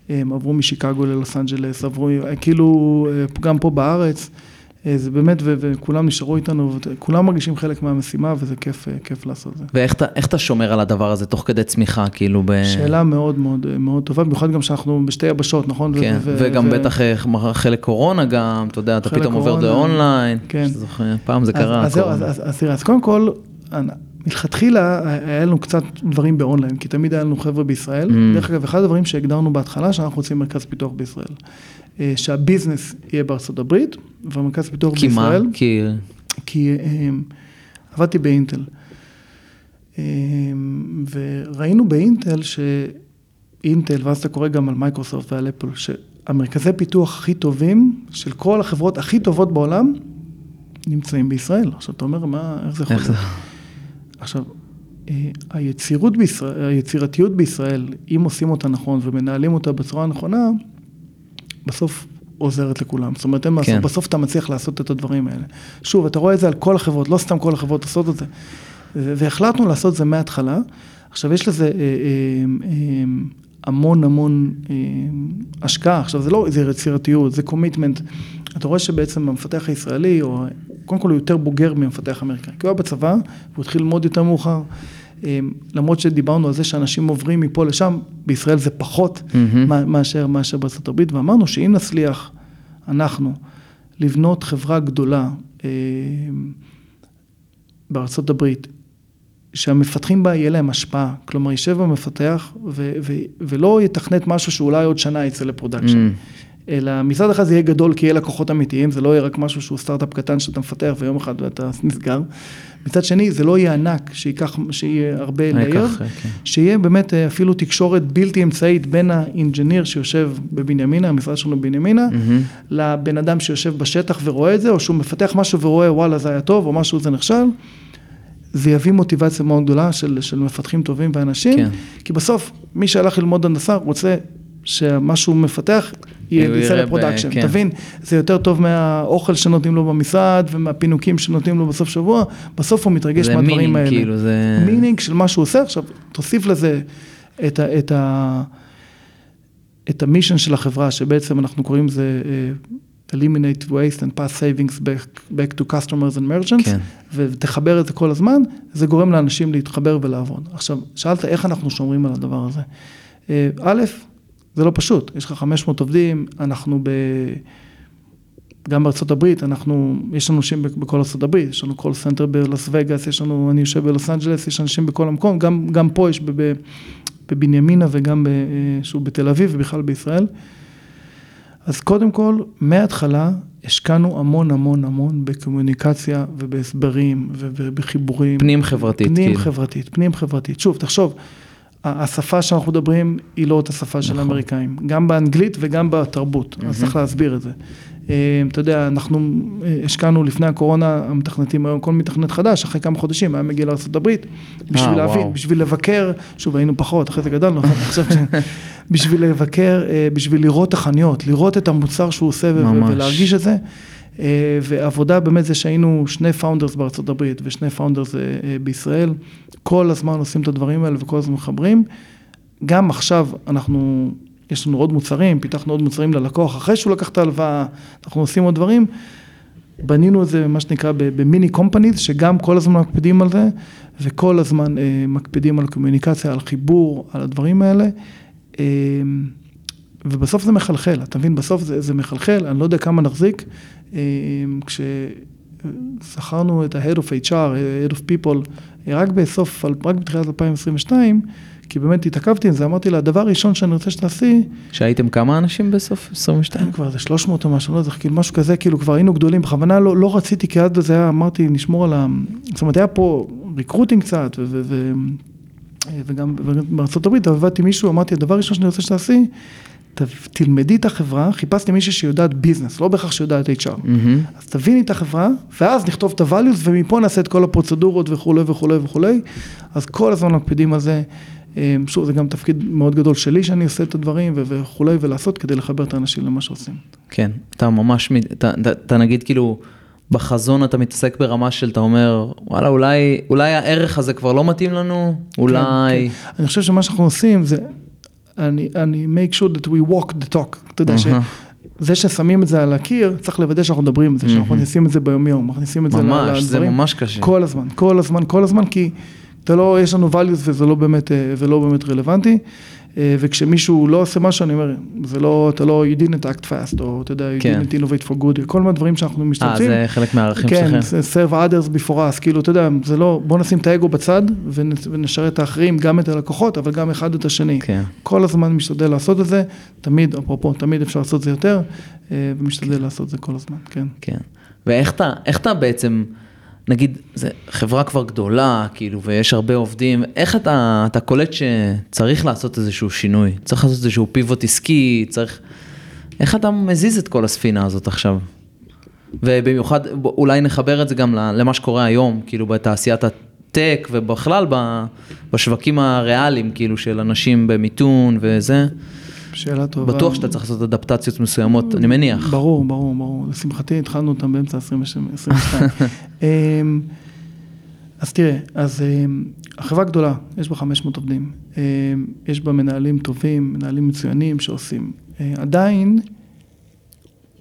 הם עברו משיקגו ללוס אנג'לס, עברו, כאילו, גם פה בארץ. אה, זה באמת, וכולם נשארו איתנו, וכולם מרגישים חלק מהמשימה, וזה כיף, אה, כיף לעשות את זה. ואיך אתה שומר על הדבר הזה תוך כדי צמיחה, כאילו ב... שאלה מאוד מאוד מאוד טובה, במיוחד גם שאנחנו בשתי יבשות, נכון? כן, ו- וגם ו- בטח אה, חלק קורונה גם, אתה יודע, אתה פתאום עובר לאונליין. כן. פעם זה קרה. אז זהו, אז, אז, אז תראה, אז קודם כל, מלכתחילה היה לנו קצת דברים באונליין, כי תמיד היה לנו חבר'ה בישראל. Mm. דרך אגב, אחד הדברים שהגדרנו בהתחלה, שאנחנו רוצים מרכז פיתוח בישראל. אה, שה-business יהיה בארצות הברית, והמרכז פיתוח כי בישראל. כי מה? כי... כי um, עבדתי באינטל. Um, וראינו באינטל שאינטל, ואז אתה קורא גם על מייקרוסופט ועל אפל, שהמרכזי פיתוח הכי טובים, של כל החברות הכי טובות בעולם, נמצאים בישראל. עכשיו אתה אומר, מה, איך זה יכול להיות? עכשיו, היצירות בישראל, היצירתיות בישראל, אם עושים אותה נכון ומנהלים אותה בצורה נכונה, בסוף עוזרת לכולם. זאת אומרת, אין מה. לעשות, בסוף אתה מצליח לעשות את הדברים האלה. שוב, אתה רואה את זה על כל החברות, לא סתם כל החברות עושות את זה. והחלטנו לעשות את זה מההתחלה. עכשיו, יש לזה אה, אה, אה, המון המון אה, השקעה. עכשיו, זה לא איזה יצירתיות, זה קומיטמנט. אתה רואה שבעצם המפתח הישראלי, או קודם כל הוא יותר בוגר מהמפתח האמריקאי. כי הוא היה בצבא, והוא התחיל ללמוד יותר מאוחר. אמ, למרות שדיברנו על זה שאנשים עוברים מפה לשם, בישראל זה פחות mm-hmm. מאשר, מאשר בארצות הברית, ואמרנו שאם נצליח, אנחנו, לבנות חברה גדולה אה, בארצות הברית, שהמפתחים בה יהיה להם השפעה, כלומר יישב המפתח ו- ו- ולא יתכנת משהו שאולי עוד שנה יצא ל-production. Mm. אלא מצד אחד זה יהיה גדול כי יהיה לקוחות אמיתיים, זה לא יהיה רק משהו שהוא סטארט-אפ קטן שאתה מפתח ויום אחד אתה נסגר. מצד שני, זה לא יהיה ענק, שייקח, שיהיה הרבה layer, כן. שיהיה באמת אה, אפילו תקשורת בלתי אמצעית בין ה-engineer שיושב בבנימינה, המשרד שלנו בבנימינה, mm-hmm. לבן אדם שיושב בשטח ורואה את זה, או שהוא מפתח משהו ורואה וואלה זה היה טוב, או משהו זה נכשל. זה יביא מוטיבציה מאוד גדולה של, של מפתחים טובים ואנשים, כן. כי בסוף מי שהלך ללמוד הנדסה רוצה שמה שהוא מפתח יצא ל-production, כן. תבין, זה יותר טוב מהאוכל שנותנים לו במשרד ומהפינוקים שנותנים לו בסוף שבוע, בסוף הוא מתרגש מהדברים meaning, האלה. כאילו זה... meaning של מה שהוא עושה, עכשיו תוסיף לזה את ה... את ה את ה-mission של החברה, שבעצם אנחנו קוראים לזה uh, eliminate waste and pass savings back, back to customers and merchants, כן. ותחבר את זה כל הזמן, זה גורם לאנשים להתחבר ולעבוד. עכשיו, שאלת איך אנחנו שומרים על הדבר הזה. Uh, א', זה לא פשוט, יש לך 500 עובדים, אנחנו ב... גם בארצות הברית, אנחנו, יש לנו אנשים בכל ארצות הברית, יש לנו call center בלוס וגאס, יש לנו, אני יושב בלוס אנג'לס, יש אנשים בכל המקום, גם, גם פה יש בב, בבנימינה וגם ב, שהוא בתל אביב ובכלל בישראל. אז קודם כל, מההתחלה השקענו המון המון המון בקומוניקציה ובהסברים ובחיבורים. פנים חברתית. פנים כאילו. חברתית, פנים חברתית. שוב, תחשוב, השפה שאנחנו מדברים היא לא אותה שפה של נכון. האמריקאים, גם באנגלית וגם בתרבות, אז צריך להסביר את זה. אה, אתה יודע, אנחנו אה, השקענו לפני הקורונה, המתכנתים היום, כל מתכנת חדש, אחרי כמה חודשים היה מגיע לארה"ב, בשביל אה, להבין, בשביל לבקר, שוב היינו פחות, אחרי זה גדלנו, חושב ש... *laughs* בשביל לבקר, בשביל לראות את החנויות, לראות את המוצר שהוא עושה ולהרגיש את זה. אה, ועבודה באמת זה שהיינו שני founders בארצות הברית ושני founders בישראל, כל הזמן עושים את הדברים האלה וכל הזמן מחברים. גם עכשיו אנחנו, יש לנו עוד מוצרים, פיתחנו עוד מוצרים ללקוח, אחרי שהוא לקח את ההלוואה, אנחנו עושים עוד דברים. בנינו את זה, מה שנקרא, במיני קומפניז, שגם כל הזמן מקפידים על זה, וכל הזמן אה, מקפידים על קומוניקציה, על חיבור, על הדברים האלה. אה, ובסוף זה מחלחל, אתה מבין? בסוף זה, זה מחלחל, אני לא יודע כמה נחזיק. אה, כששכרנו את ה-Head of HR, Head of People, רק בסוף, רק בתחילת 2022, כי באמת התעכבתי עם זה, אמרתי לה, הדבר הראשון שאני רוצה שתעשי... שהייתם כמה אנשים בסוף 22? כבר איזה 300 או משהו, לא יודע, כאילו משהו כזה, כאילו כבר היינו גדולים, בכוונה לא, לא רציתי, כי אז זה היה, אמרתי, נשמור על ה... זאת אומרת, היה פה recruiting קצת, ו... ו, ו וגם בארצות הברית עבדתי מישהו, אמרתי, הדבר הראשון שאני רוצה שתעשי, תלמדי את החברה, חיפשתי מישהי שיודעת ביזנס, לא בהכרח שיודעת HR. Mm-hmm. אז תביני את החברה, ואז נכתוב את ה-values, ומפה נעשה את כל הפרוצדורות וכולי וכולי וכולי. אז כל הזמן מקפידים על זה. אמ, שוב, זה גם תפקיד מאוד גדול שלי שאני עושה את הדברים וכולי, ולעשות כדי לחבר את האנשים למה שעושים. כן, אתה ממש, אתה, אתה, אתה נגיד כאילו, בחזון אתה מתעסק ברמה של, אתה אומר, וואלה, אולי, אולי הערך הזה כבר לא מתאים לנו, אולי... כן, כן. אני חושב שמה שאנחנו עושים זה, אני, אני make sure that we walk the talk, אתה יודע, uh-huh. זה ששמים את זה על הקיר, צריך לוודא שאנחנו מדברים על זה, שאנחנו מכניסים את זה ביום יום, מכניסים את זה לדברים. ממש, זה ממש קשה. כל הזמן, כל הזמן, כל הזמן, כי... אתה לא, יש לנו values וזה לא באמת, אה, ולא באמת רלוונטי. אה, וכשמישהו לא עושה משהו, אני אומר, זה לא, אתה לא, you didn't act fast, או אתה יודע, you כן. didn't innovate for good, כל מיני דברים שאנחנו משתמשים. אה, זה חלק מהערכים כן, שלכם. כן, serve others before us, כאילו, אתה יודע, זה לא, בוא נשים את האגו בצד, ונשרת את האחרים, גם את הלקוחות, אבל גם אחד את השני. כן. כל הזמן משתדל לעשות את זה, תמיד, אפרופו, תמיד אפשר לעשות את זה יותר, אה, ומשתדל. לעשות את זה כל הזמן, כן. כן. ואיך אתה, אתה בעצם... נגיד, זו חברה כבר גדולה, כאילו, ויש הרבה עובדים, איך אתה, אתה קולט שצריך לעשות איזשהו שינוי? צריך לעשות איזשהו פיבוט עסקי, צריך... איך אתה מזיז את כל הספינה הזאת עכשיו? ובמיוחד, אולי נחבר את זה גם למה שקורה היום, כאילו, בתעשיית הטק, ובכלל בשווקים הריאליים, כאילו, של אנשים במיתון וזה. שאלה טובה. בטוח שאתה צריך לעשות אדפטציות מסוימות, אני מניח. ברור, ברור, ברור. לשמחתי התחלנו אותם באמצע 2022. *laughs* אמ, אז תראה, אז אמ, החברה גדולה, יש בה 500 עובדים. אמ, יש בה מנהלים טובים, מנהלים מצוינים שעושים. אה, עדיין,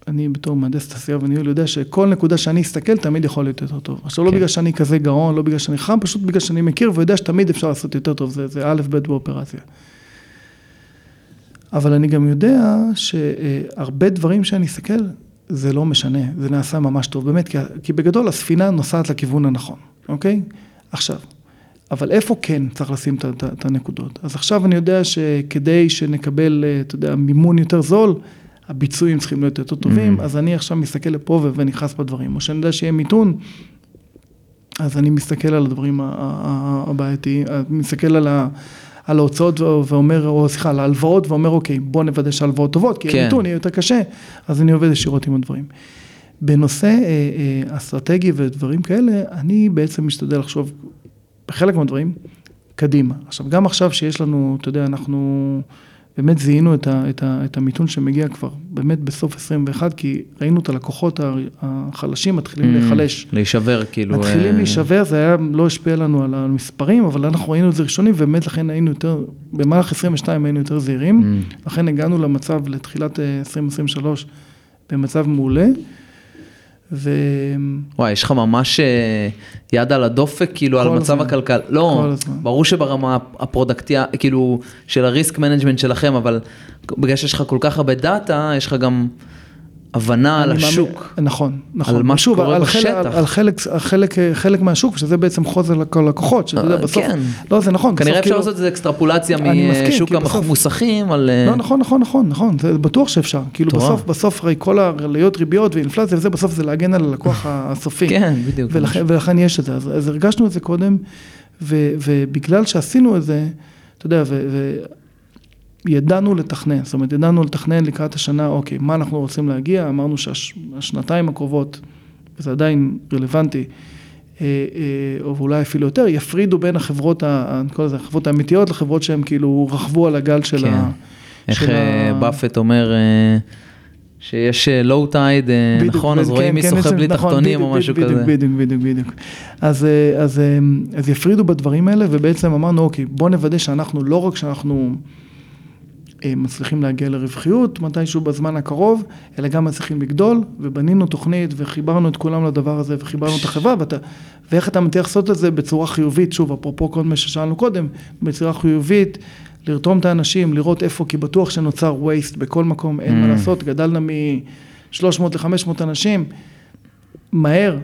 אני בתור מהנדס תעשייה וניהול יודע שכל נקודה שאני אסתכל תמיד יכול להיות יותר טוב. עכשיו לא כן. בגלל שאני כזה גאון, לא בגלל שאני חם, פשוט בגלל שאני מכיר ויודע שתמיד אפשר לעשות יותר טוב, זה, זה א' ב' באופרציה. אבל אני גם יודע שהרבה דברים שאני אסתכל, זה לא משנה, זה נעשה ממש טוב, באמת, כי, כי בגדול הספינה נוסעת לכיוון הנכון, אוקיי? עכשיו, אבל איפה כן צריך לשים את, הנקודות? אז עכשיו אני יודע שכדי שנקבל, אתה יודע, מימון יותר זול, הביצועים צריכים להיות יותר טובים, mm-hmm. אז אני עכשיו מסתכל לפה ונכנס בדברים, או שאני יודע שיהיה מיתון, אז אני מסתכל על הדברים הבעייתיים, מסתכל על ה... על ההוצאות ואומר, או סליחה, על ההלוואות ואומר, אוקיי, בוא נוודא שההלוואות טובות, כי כן. הנתון יהיה יותר קשה, אז אני עובד ישירות עם הדברים. בנושא אה, אה, אסטרטגי ודברים כאלה, אני בעצם משתדל לחשוב בחלק מהדברים קדימה. עכשיו, גם עכשיו שיש לנו, אתה יודע, אנחנו... באמת זיהינו את, ה, את, ה, את המיתון שמגיע כבר באמת בסוף 21, כי ראינו את הלקוחות החלשים מתחילים mm, להיחלש. להישבר כאילו. מתחילים uh... להישבר, זה היה, לא השפיע לנו על המספרים, אבל אנחנו ראינו את זה ראשונים, ובאמת לכן היינו יותר, במהלך 22 היינו יותר זהירים, mm. לכן הגענו למצב לתחילת 2023 אה, במצב מעולה. ו... וואי, יש לך ממש אה, יד על הדופק, כאילו, על מצב הכלכלה. לא, ברור שברמה הפרודקטית, כאילו, של ה-risk management שלכם, אבל בגלל שיש לך כל כך הרבה דאטה, יש לך גם... הבנה על השוק. נכון, נכון. על מה שקורה בשטח. על חלק, חלק, חלק מהשוק, שזה בעצם חוזר ללקוחות, שזה אה, בסוף, כן. לא, זה נכון. כנראה אפשר כאילו- לעשות את זה אקסטרפולציה משוק המוסכים על... לא, אה, נכון, נכון, נכון, נכון, זה בטוח שאפשר. כאילו בסוף, בסוף הרי כל העליות ריביות ואינפלציה וזה, בסוף זה להגן על הלקוח *laughs* הסופי. כן, בדיוק. ולכן יש את זה. אז הרגשנו את זה קודם, ובגלל שעשינו את זה, אתה יודע, ידענו לתכנן, זאת אומרת, ידענו לתכנן לקראת השנה, אוקיי, מה אנחנו רוצים להגיע, אמרנו שהשנתיים הקרובות, וזה עדיין רלוונטי, אה, אה, או אולי אפילו יותר, יפרידו בין החברות, נקרא לזה, החברות האמיתיות לחברות שהן כאילו רכבו על הגל של כן. ה... איך אה, באפט אומר, שיש לואו טייד, נכון? אז כן, רואים מי כן, שוחה יש- בלי נכון, תחתונים או משהו כזה. בדיוק, בדיוק, בדיוק. אז, יפרידו בדברים האלה, ובעצם אמרנו, אוקיי, בוא נוודא שאנחנו, לא רק שאנחנו מצליחים להגיע לרווחיות מתישהו בזמן הקרוב, אלא גם מצליחים לגדול, ובנינו תוכנית, וחיברנו את כולם לדבר הזה, וחיברנו את החברה, ואתה, ואיך אתה מצליח לעשות את זה בצורה חיובית, שוב, אפרופו כל מה ששאלנו קודם, בצורה חיובית, לרתום את האנשים, לראות איפה, כי בטוח שנוצר waste בכל מקום, אין מה Mm. לעשות, גדלנו מ-300 ל-500 אנשים, מהר,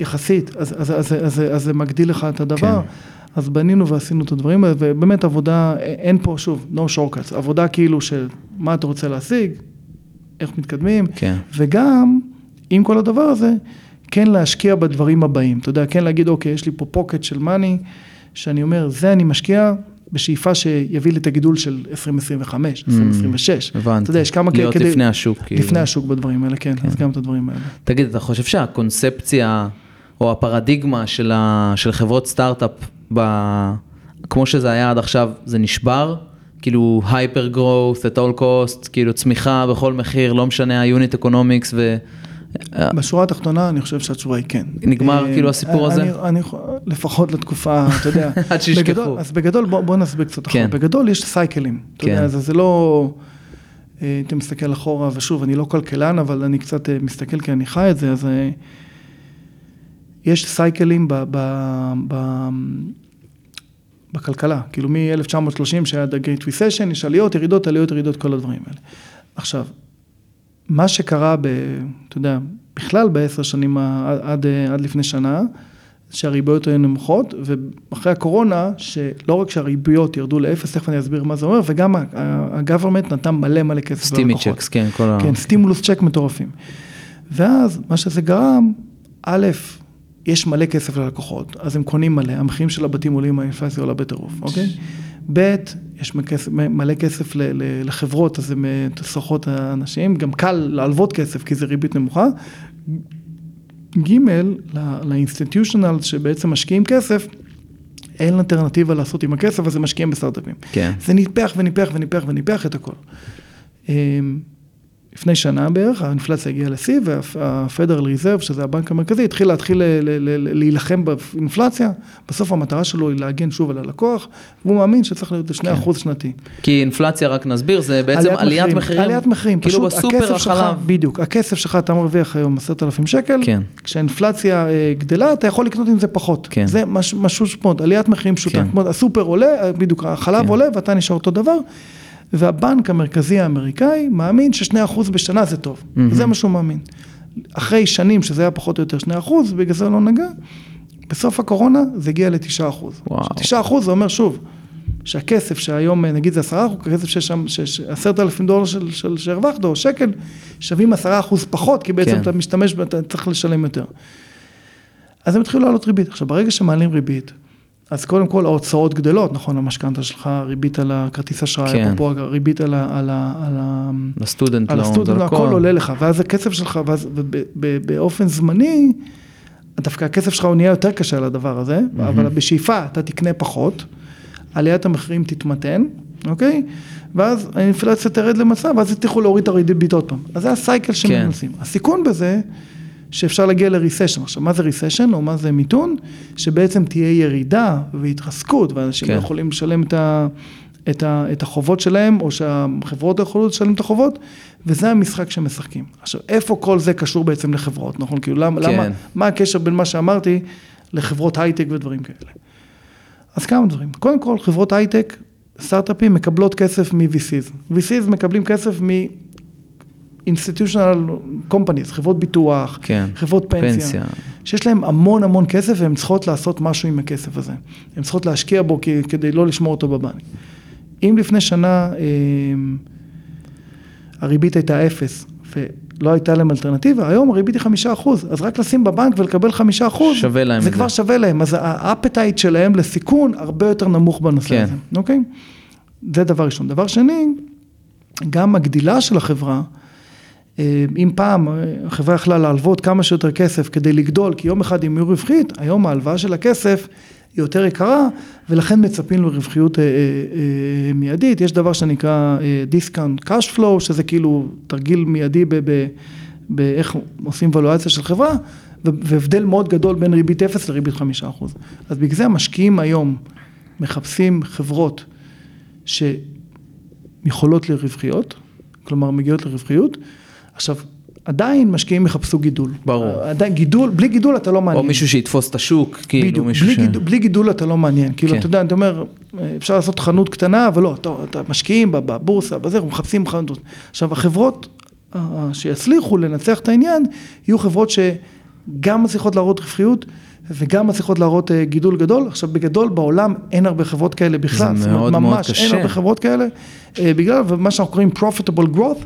יחסית, אז, אז, אז, אז, אז זה מגדיל לך את הדבר. כן. אז בנינו ועשינו את הדברים האלה, ובאמת עבודה, אין פה, שוב, no shortcuts, עבודה כאילו של מה אתה רוצה להשיג, איך מתקדמים, כן. וגם, עם כל הדבר הזה, כן להשקיע בדברים הבאים. אתה יודע, כן להגיד, אוקיי, יש לי פה פוקט של מאני, שאני אומר, זה אני משקיע בשאיפה שיביא לי את הגידול של 2025, 2026. Mm, הבנתי. אתה יודע, יש כמה כאלה להיות כדי... לפני השוק, כאילו. לפני השוק בדברים האלה, כן, אז גם את הדברים האלה. תגיד, אתה חושב שהקונספציה או הפרדיגמה של, ה... של חברות סטארט-אפ, ב... כמו שזה היה עד עכשיו, זה נשבר? כאילו הייפר growth at all cost, כאילו צמיחה בכל מחיר, לא משנה ה-unit economics ו... בשורה התחתונה, אני חושב שהתשובה היא כן. נגמר אה, כאילו הסיפור הזה? אני, אני, לפחות לתקופה, אתה יודע. *laughs* עד שישכחו. אז בגדול, בוא, בוא נסביר קצת אחורה. כן. בגדול יש סייקלים. אתה כן. יודע, זה, זה לא... אה, אתה מסתכל אחורה, ושוב, אני לא כלכלן, אבל אני קצת אה, מסתכל כי אני חי את זה, אז אה, יש סייקלים ב, ב, ב, בכלכלה. כאילו מ-1930 שהיה The Great Recession, יש עליות, ירידות, עליות, ירידות, כל הדברים האלה. עכשיו, מה שקרה, ב, אתה יודע, בכלל בעשר שנים עד, עד לפני שנה, שהריביות היו נמוכות, ואחרי הקורונה, שלא רק שהריביות ירדו לאפס, תכף אני אסביר מה זה אומר, וגם ה-government נתן מלא מלא כסף סטימי ללקוחות. checks, כן, כל ה... כן, stimulus check מטורפים. ואז, מה שזה גרם, א', יש מלא כסף ללקוחות, אז הם קונים מלא, המחירים של הבתים עולים, האינפלציה עולה בטירוף, אוקיי? ב', יש מלא כסף לחברות, אז הן אה, סוחרות האנשים, גם קל להלוות כסף, כי זה ריבית נמוכה. ג', לאינסטיטיושנל שבעצם משקיעים כסף, אין אלטרנטיבה לעשות עם הכסף, אז הם משקיעים בסטארט-אפים. כן. זה ניפח וניפח וניפח וניפח את הכל. לפני שנה בערך, האינפלציה הגיעה לשיא, וה-Federal Reserve, שזה הבנק המרכזי, התחיל להתחיל ל- להילחם באינפלציה. בסוף המטרה שלו היא להגן שוב על הלקוח, והוא מאמין שצריך להיות כן. ל-2% שנתי. כי אינפלציה, רק נסביר, זה בעצם עליית מחירים. עליית מחירים, כאילו פשוט בסופר הכסף שלך, החלב. בדיוק, הכסף שלך אתה מרוויח היום 10,000 שקל, כן. כשהאינפלציה אה, גדלה אתה יכול לקנות עם זה פחות, כן. זה מש- משהו שפות, עליית מחירים פשוטה, כן. הסופר עולה, אה, בדיוק החלב כן. עולה ואתה נשאר אותו דבר, והבנק המרכזי האמריקאי מאמין ש-2% בשנה זה טוב, מהמם. זה מה שהוא מאמין. אחרי שנים שזה היה פחות או יותר 2%, בגלל זה לא נגע, בסוף הקורונה זה הגיע ל-9%. וואו. 9% זה אומר שוב, שהכסף שהיום, נגיד זה 10 אחוז, הכסף שיש שם, שיש 10,000 דולר של, של, שהרווחת, או שקל, שווים 10 אחוז פחות, כי בעצם כן. אתה משתמש, אתה צריך לשלם יותר. אז הם התחילו לעלות ריבית. עכשיו, ברגע שמעלים ריבית, אז קודם כל ההוצאות גדלות, נכון, המשכנתה שלך, ריבית על הכרטיס אשראי, כן. אפרופו ריבית על ה... על ה, על ה לסטודנט על הסטודנט, הכל עולה לך, ואז הכסף שלך, ואז באופן זמני, דווקא הכסף שלך הוא נהיה יותר קשה לדבר הזה, אבל בשאיפה אתה תקנה פחות, עליית המחירים תתמתן, אוקיי? ואז האינפלציה תרד למצב, ואז יצליחו להוריד את הריבית עוד פעם. אז זה הסייקל שמנסים. הסיכון בזה, שאפשר להגיע לריסשן. עכשיו, מה זה ריסשן או מה זה מיתון? שבעצם תהיה ירידה והתרסקות, ואנשים כן. לא יכולים לשלם את, ה, את, ה, את החובות שלהם, או שהחברות לא יכולות לשלם את החובות, וזה המשחק שמשחקים. עכשיו, איפה כל זה קשור בעצם לחברות, נכון? כאילו, למה, כן. למה, מה הקשר בין מה שאמרתי לחברות הייטק ודברים כאלה? אז כמה דברים. קודם כל, חברות הייטק, סטארט-אפים מקבלות כסף מ-VCs. VCs מקבלים כסף מ... institutional companies, חברות ביטוח, כן. חברות פנסיה, פנסיה. שיש להם המון המון כסף והן צריכות לעשות משהו עם הכסף הזה. הן צריכות להשקיע בו כדי לא לשמור אותו בבנק. אם לפני שנה אה, הריבית הייתה אפס ולא הייתה להם אלטרנטיבה, היום הריבית היא חמישה אחוז, אז רק לשים בבנק ולקבל חמישה אחוז, שווה להם זה כבר זה. שווה להם, אז האפטייט שלהם לסיכון הרבה יותר נמוך בנושא כן. הזה, אוקיי? זה דבר ראשון. דבר שני, גם הגדילה של החברה, אם פעם אה, החברה יכלה להלוות כמה שיותר כסף כדי לגדול, כי יום אחד הם יהיו רווחית, היום ההלוואה של הכסף היא יותר יקרה, ולכן מצפים לרווחיות אה, אה, אה, מיידית. יש דבר שנקרא אה, discount cash flow, שזה כאילו תרגיל מיידי באיך עושים ולואציה של חברה, והבדל מאוד גדול בין ריבית אפס לריבית חמישה אחוז. אז בגלל זה המשקיעים היום מחפשים חברות שיכולות לרווחיות, כלומר מגיעות לרווחיות. עכשיו, עדיין משקיעים יחפשו גידול. ברור. עדיין גידול, בלי גידול אתה לא מעניין. או מישהו שיתפוס את השוק, כאילו בדיוק, מישהו בלי, ש... גידול, בלי גידול אתה לא מעניין. כאילו, כן. אתה יודע, אתה אומר, אפשר לעשות חנות קטנה, אבל לא, אתה, אתה משקיעים בבורסה, בזה, אנחנו מחפשים חנות. עכשיו, החברות אה, שיצליחו לנצח את העניין, יהיו חברות שגם מצליחות להראות רווחיות. וגם מצליחות להראות אה, גידול גדול. עכשיו בגדול בעולם אין הרבה חברות כאלה בכלל. זה מאוד אומרת, מאוד ממש קשה. אין הרבה חברות כאלה, אה, בגלל מה שאנחנו קוראים profitable growth.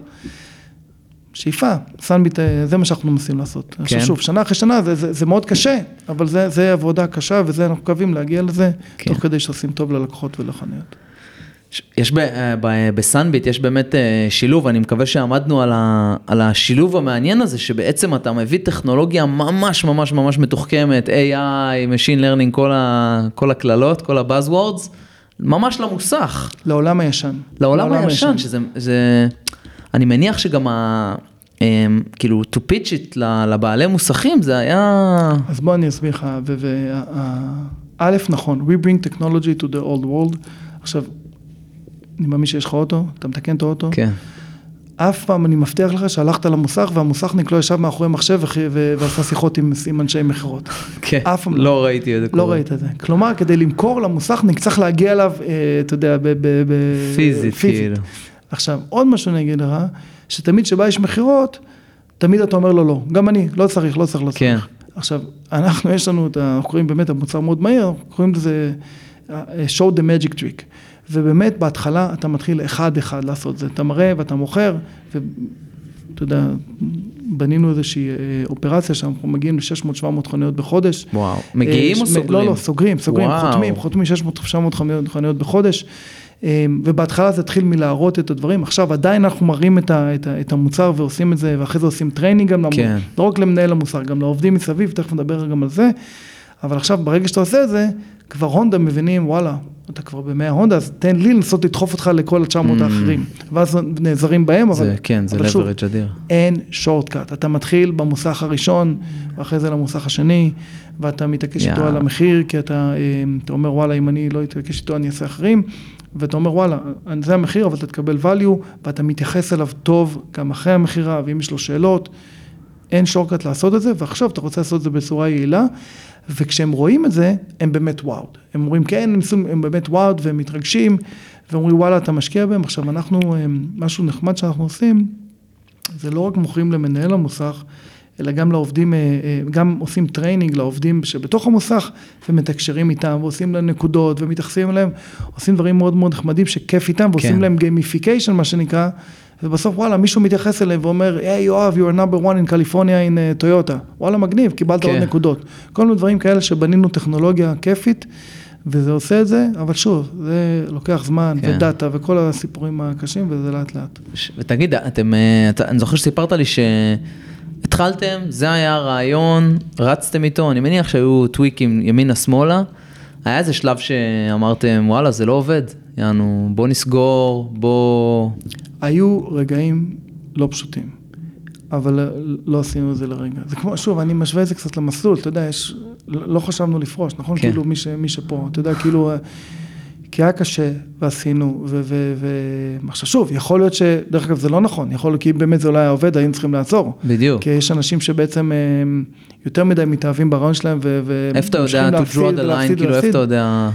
שאיפה, סנביט, אה, זה מה שאנחנו מנסים לעשות. כן. עכשיו שוב, שנה אחרי שנה זה, זה, זה מאוד קשה, אבל זה, זה עבודה קשה וזה, אנחנו מקווים להגיע לזה, כן. תוך כדי שעושים טוב ללקוחות ולחנויות. יש ב, אה, ב, בסנביט, יש באמת אה, שילוב, אני מקווה שעמדנו על, ה, על השילוב המעניין הזה, שבעצם אתה מביא טכנולוגיה ממש ממש ממש מתוחכמת, AI, Machine Learning, כל, ה, כל הקללות, כל ה-Buzzwords, ממש למוסך, לעולם הישן. לעולם הישן, שזה, זה, אני מניח שגם ה... אמ, כאילו, to pitch it לבעלי מוסכים, זה היה... אז בוא אני אסביר לך, וא', נכון, we bring technology to the old world. עכשיו, אני מאמין שיש לך אוטו, אתה מתקן את האוטו. כן. אף פעם אני מבטיח לך שהלכת למוסך והמוסכניק לא ישב מאחורי מחשב ועשה שיחות עם, עם אנשי מכירות. כן, אף פעם לא ראיתי את זה לא. ראית את זה. כלומר, כדי למכור למוסכניק צריך להגיע אליו, אה, אתה יודע, פיזית, כאילו. עכשיו, עוד משהו אני אגיד לך, שתמיד כשבא איש מכירות, תמיד אתה אומר לו לא. גם אני, לא צריך, לא צריך, לא כן. צריך. עכשיו, אנחנו, יש לנו את. אנחנו קוראים באמת, המוצר מאוד מהיר, אנחנו קוראים לזה אה, show the magic trick. ובאמת, בהתחלה אתה מתחיל אחד-אחד לעשות זה. אתה מראה ואתה מוכר, ואתה יודע, בנינו איזושהי אה, אופרציה שאנחנו מגיעים ל-600-700 חנויות בחודש. וואו, מגיעים אה, או סוגרים? לא, לא, סוגרים, סוגרים, וואו. חותמים, חותמים 600-700 חנויות, חנויות בחודש. אה, ובהתחלה זה התחיל מלהראות את הדברים, עכשיו עדיין אנחנו מראים את, ה, את, ה, את המוצר ועושים את זה, ואחרי זה עושים training גם, למ- כן. לא רק למנהל המוסך, גם לעובדים מסביב, תכף נדבר גם על זה, אבל עכשיו ברגע שאתה עושה את זה, כבר הונדה מבינים, וואלה, אתה כבר במאה הונדה, אז תן לי לנסות לדחוף אותך לכל ה-900 האחרים, ואז נעזרים בהם, אבל, Mm. זה, כן, זה leverage אדיר. אין שורטקאט, אתה מתחיל במוסך הראשון, ואחרי זה למוסך השני, ואתה מתעקש איתו יאה. על המחיר, כי אתה, אה, אתה אומר וואלה, אם אני לא אתעקש איתו אני אעשה אחרים, ואתה אומר וואלה, זה המחיר, אבל אתה תקבל value, ואתה מתייחס אליו טוב גם אחרי המכירה, ואם יש לו שאלות, אין שורטקאט לעשות את זה, ועכשיו אתה רוצה לעשות את זה בצורה יעילה, וכשהם רואים את זה, הם באמת וואו. הם אומרים כן, הם, עושים- הם באמת וואו, והם מתרגשים, ואומרים וואלה, אתה משקיע בהם. עכשיו אנחנו, אה, משהו נחמד שאנחנו עושים, זה לא רק מוכרים למנהל המוסך, אלא גם לעובדים, אה, אה, גם עושים training לעובדים שבתוך המוסך ומתקשרים איתם ועושים להם נקודות ומתייחסים אליהם, עושים דברים מאוד מאוד נחמדים שכיף איתם ועושים כן. להם gamification מה שנקרא, ובסוף וואלה מישהו מתייחס אליהם ואומר, היי יואב, you are number one in California in טויוטה, וואלה מגניב, קיבלת עוד כן. נקודות. כל מיני דברים כאלה שבנינו טכנולוגיה כיפית. וזה עושה את זה, אבל שוב, זה לוקח זמן, כן. ודאטה, וכל הסיפורים הקשים, וזה לאט לאט. ש- ותגיד, אתם, אה, אתה, אני זוכר שסיפרת לי שהתחלתם, זה היה הרעיון, רצתם איתו, אני מניח שהיו טוויקים ימינה-שמאלה, היה איזה שלב שאמרתם, וואלה, זה לא עובד, יענו, בוא נסגור, בוא... היו רגעים לא פשוטים, אבל לא עשינו את זה לרגע. זה כמו, שוב, אני משווה את זה קצת למסלול, אתה יודע, יש, לא חשבנו לפרוש, נכון? כן. כאילו, מי, ש, מי שפה, אתה יודע, כאילו, כי היה קשה, ועשינו, ו... ו, ו עכשיו, שוב, יכול להיות ש... דרך אגב, זה לא נכון, יכול להיות כי אם באמת זה לא היה עובד, היינו צריכים לעצור. בדיוק. כי יש אנשים שבעצם אה, יותר מדי מתאהבים ברעיון שלהם, ו... איפה אתה יודע to draw the line, כאילו איפה. אתה יודע...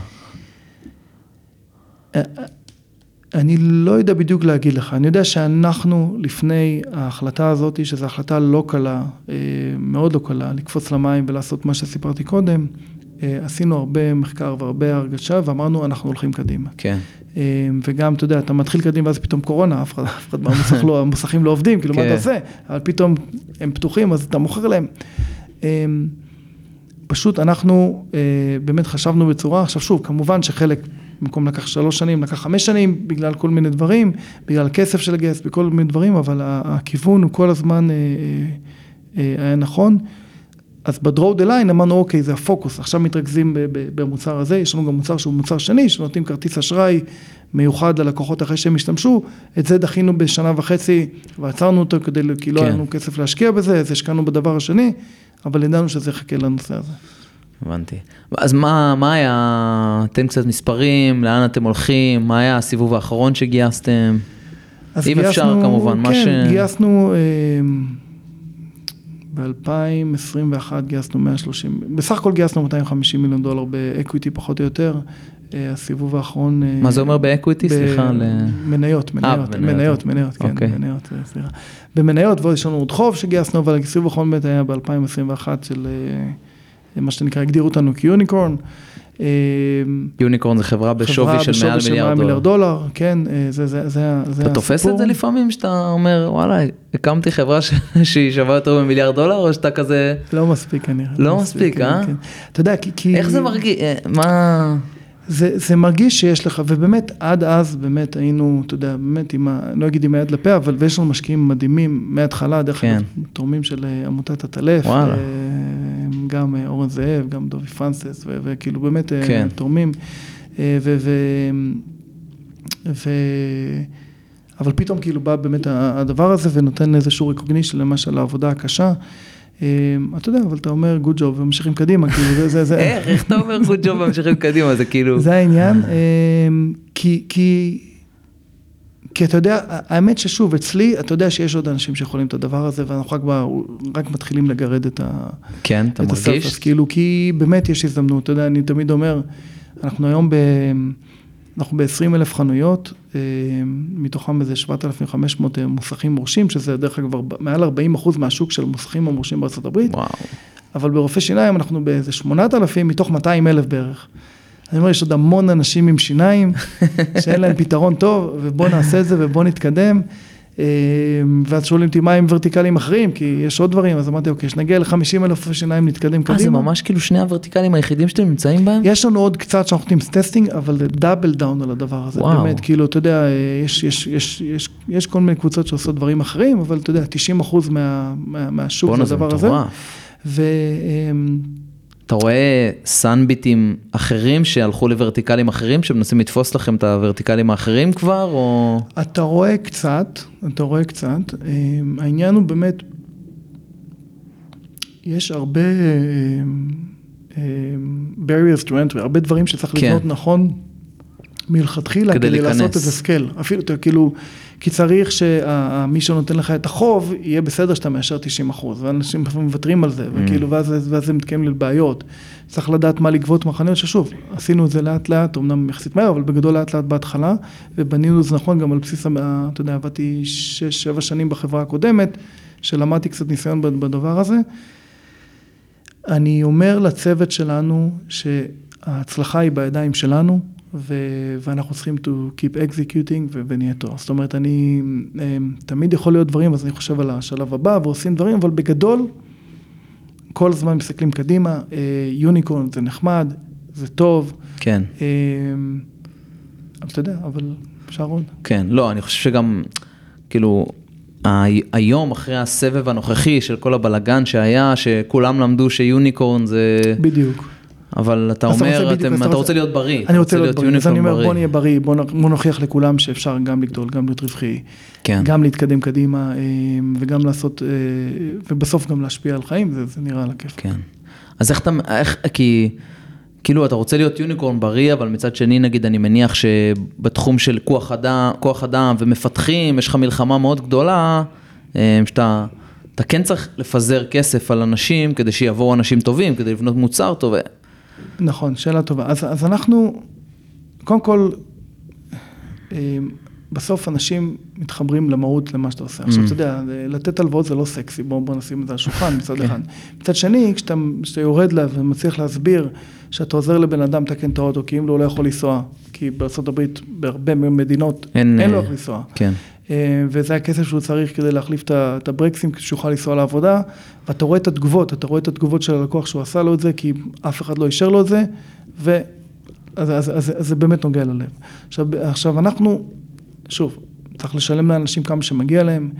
אני לא יודע בדיוק להגיד לך, אני יודע שאנחנו לפני ההחלטה הזאת, שזו החלטה לא קלה, אה, מאוד לא קלה, לקפוץ למים ולעשות מה שסיפרתי קודם, אה, עשינו הרבה מחקר והרבה הרגשה ואמרנו אנחנו הולכים קדימה. כן, אה, וגם, אתה יודע, אתה מתחיל קדימה ואז פתאום קורונה, אף אחד, אף אחד מהמוסך לא, *laughs* המוסכים לא עובדים, כאילו מה כן. אתה עושה? אבל פתאום הם פתוחים אז אתה מוכר להם. אה, פשוט אנחנו אה, באמת חשבנו בצורה, עכשיו שוב, כמובן שחלק, במקום לקח שלוש שנים, לקח חמש שנים, בגלל כל מיני דברים, בגלל כסף של הגייס, בכל מיני דברים, אבל הכיוון הוא כל הזמן אה, אה, אה, היה נכון. אז ב-draw the line אמרנו, אוקיי, זה הפוקוס, עכשיו מתרכזים במוצר הזה, יש לנו גם מוצר שהוא מוצר שני, שנותנים כרטיס אשראי מיוחד ללקוחות אחרי שהם השתמשו, את זה דחינו בשנה וחצי ועצרנו אותו כדי, כי לא כן. היה לנו כסף להשקיע בזה, אז השקענו בדבר השני, אבל ידענו שזה יחכה לנושא הזה. הבנתי. אז מה, מה היה, תן קצת מספרים, לאן אתם הולכים, מה היה הסיבוב האחרון שגייסתם? אם אפשר, כמובן, מה כן, ש- גייסנו, ב-2021 גייסנו 130, בסך הכל גייסנו 250 מיליון דולר ב-equity פחות או יותר. אה, הסיבוב האחרון... אה, מה זה אומר ב-equity? סליחה, ל- מניות, מניות. מניות, מניות, כן, אוקיי. מניות, אה, סליחה. במניות, ועוד יש לנו עוד חוב שגייסנו, אבל הסיבוב האחרון באמת היה ב-2021 של אה, מה שנקרא, הגדירו אותנו כיוניקורן. יוניקורן זה חברה בשווי של מעל מיליארד דולר. מיליארד דולר, כן, אה, זה, זה, זה, ה- זה אתה תופס את זה לפעמים שאתה אומר וואלה הקמתי חברה ש- *laughs* שהיא שווה יותר ממיליארד דולר או שאתה כזה לא מספיק כנראה. לא מספיק, כן, אה? כן. אתה יודע, כי... איך זה מרגיש אה, מה זה, זה מרגיש שיש לך, ובאמת עד אז באמת היינו, אתה יודע, באמת עם ה... לא אגיד עם היד לפה, אבל ויש לנו משקיעים מדהימים מההתחלה, דרך כן. אגב, תורמים של אה, עמותת הטלף, וואלה. אה, גם אה, אורן זאב, גם דובי פרנסס, וכאילו באמת אה, כן. תורמים. אה, ו... ו, ו אבל פתאום כאילו בא באמת הדבר הזה ונותן איזשהו recognition למשל לעבודה הקשה. אתה יודע, אבל אתה אומר good job וממשיכים קדימה, כאילו זה, זה, זה. איך *laughs* איך אתה אומר גוד ג'וב ממשיכים קדימה זה כאילו זה העניין, כי, כי, כי אתה יודע, האמת ששוב, אצלי, אתה יודע שיש עוד אנשים שיכולים את הדבר הזה, ואנחנו רק, ב, רק מתחילים לגרד את, ה, כן אתה את הסרפס, מרגיש כאילו, כי באמת יש הזדמנות, אתה יודע, אני תמיד אומר, אנחנו היום ב... אנחנו ב-20 אלף חנויות, אמ, מתוכם איזה 7,500 מוסכים מורשים, שזה דרך אגב מעל 40 אחוז מהשוק של מוסכים המורשים בארצות הברית. וואו אבל ברופאי שיניים אנחנו באיזה 8,000 מתוך 200 אלף בערך. אני אומר, יש עוד המון אנשים עם שיניים *laughs* שאין להם פתרון טוב, ובוא נעשה את זה ובוא נתקדם. אה, ואז שואלים אותי מה עם verticals אחרים, כי יש עוד דברים, אז אמרתי, אוקיי, כשנגיע ל-50 אלף שיניים נתקדם אה, זה קדימה. ממש כאילו שני ה-verticals היחידים שאתם נמצאים בהם יש לנו עוד קצת שאנחנו נותנים testing, אבל זה double down על הדבר הזה. וואו. באמת, כאילו, אתה יודע, יש, יש, יש, יש, יש כל מיני קבוצות שעושות דברים אחרים, אבל אתה יודע, 90 אחוז מה, מה, מהשוק בואנה זה זה הדבר הזה. מטורף ו... אמ, אתה רואה סאנביטים אחרים שהלכו ל-verticals אחרים שמנסים לתפוס לכם את ה-verticals האחרים כבר או אתה רואה קצת, אתה רואה קצת, אמ, העניין הוא באמת, יש הרבה אמ, אמ, barriers to entry, הרבה דברים שצריך כן. לבנות נכון מלכתחילה כדי כדי, לעשות להיכנס. איזה scale, אפילו אתה כאילו, כי צריך שמי שנותן לך את החוב, יהיה בסדר שאתה מאשר 90 אחוז, ואנשים לפעמים מוותרים על זה, וכאילו, ואז, ואז זה מתקיים לבעיות. צריך לדעת מה לגבות מהחנויות, ששוב, עשינו את זה לאט לאט, אמנם יחסית מהר, אבל בגדול לאט לאט בהתחלה, ובנינו את זה נכון גם על בסיס, אתה יודע, עבדתי 6-7 שנים בחברה הקודמת, שלמדתי קצת ניסיון בד- בדבר הזה. אני אומר לצוות שלנו שההצלחה היא בידיים שלנו, ו- ואנחנו צריכים to keep executing ו- ונהיה טוב. זאת אומרת, אני, אמ, תמיד יכול להיות דברים, אז אני חושב על השלב הבא ועושים דברים, אבל בגדול, כל הזמן מסתכלים קדימה, יוניקורן זה נחמד, זה טוב, כן אמ, אתה יודע, אבל אפשר עוד. כן לא אני חושב שגם כאילו היום אחרי הסבב הנוכחי של כל הבלגן שהיה שכולם למדו שיוניקורן זה בדיוק. אבל אתה אומר אתה רוצה- להיות בריא אני רוצה להיות בריא, אז אני אומר בוא נהיה בריא, בוא נוכיח לכולם שאפשר גם לגדול, גם להיות רווחי, כן. גם להתקדם קדימה אמ, וגם לעשות, אה, ובסוף גם להשפיע על חיים, זה זה נראה על הכיף. כן. אז איך אתה, איך, כי, כאילו אתה רוצה להיות יוניקורן בריא, אבל מצד שני נגיד אני מניח שבתחום של כוח אדם, כוח אדם ומפתחים, יש לך מלחמה מאוד גדולה, אה, שאתה, אתה כן צריך לפזר כסף על אנשים כדי שיבואו אנשים טובים, כדי לבנות מוצר טוב. נכון, שאלה טובה. אז, אז אנחנו, קודם כל, אה, בסוף אנשים מתחברים למהות למה שאתה עושה. עכשיו, Mm. אתה יודע, לתת הלוואות זה לא סקסי, בואו בוא נשים את זה על השולחן מצד כן. אחד. מצד שני, כשאתה, כשאתה יורד לה ומצליח להסביר שאתה עוזר לבן אדם לתקן את האוטו, כי אם לא, הוא לא יכול לנסוע, כי בארה"ב, בהרבה מדינות, אין, אין לו אה, איך לנסוע. כן. אה, וזה הכסף שהוא צריך כדי להחליף את הברקסים, כדי שיוכל לנסוע לעבודה, ואתה רואה את התגובות, אתה רואה את התגובות של הלקוח שהוא עשה לו את זה, כי אף אחד לא אישר לו את זה, ו... זה באמת נוגע ללב. עכשיו, עכשיו אנחנו, שוב, צריך לשלם לאנשים כמה שמגיע להם,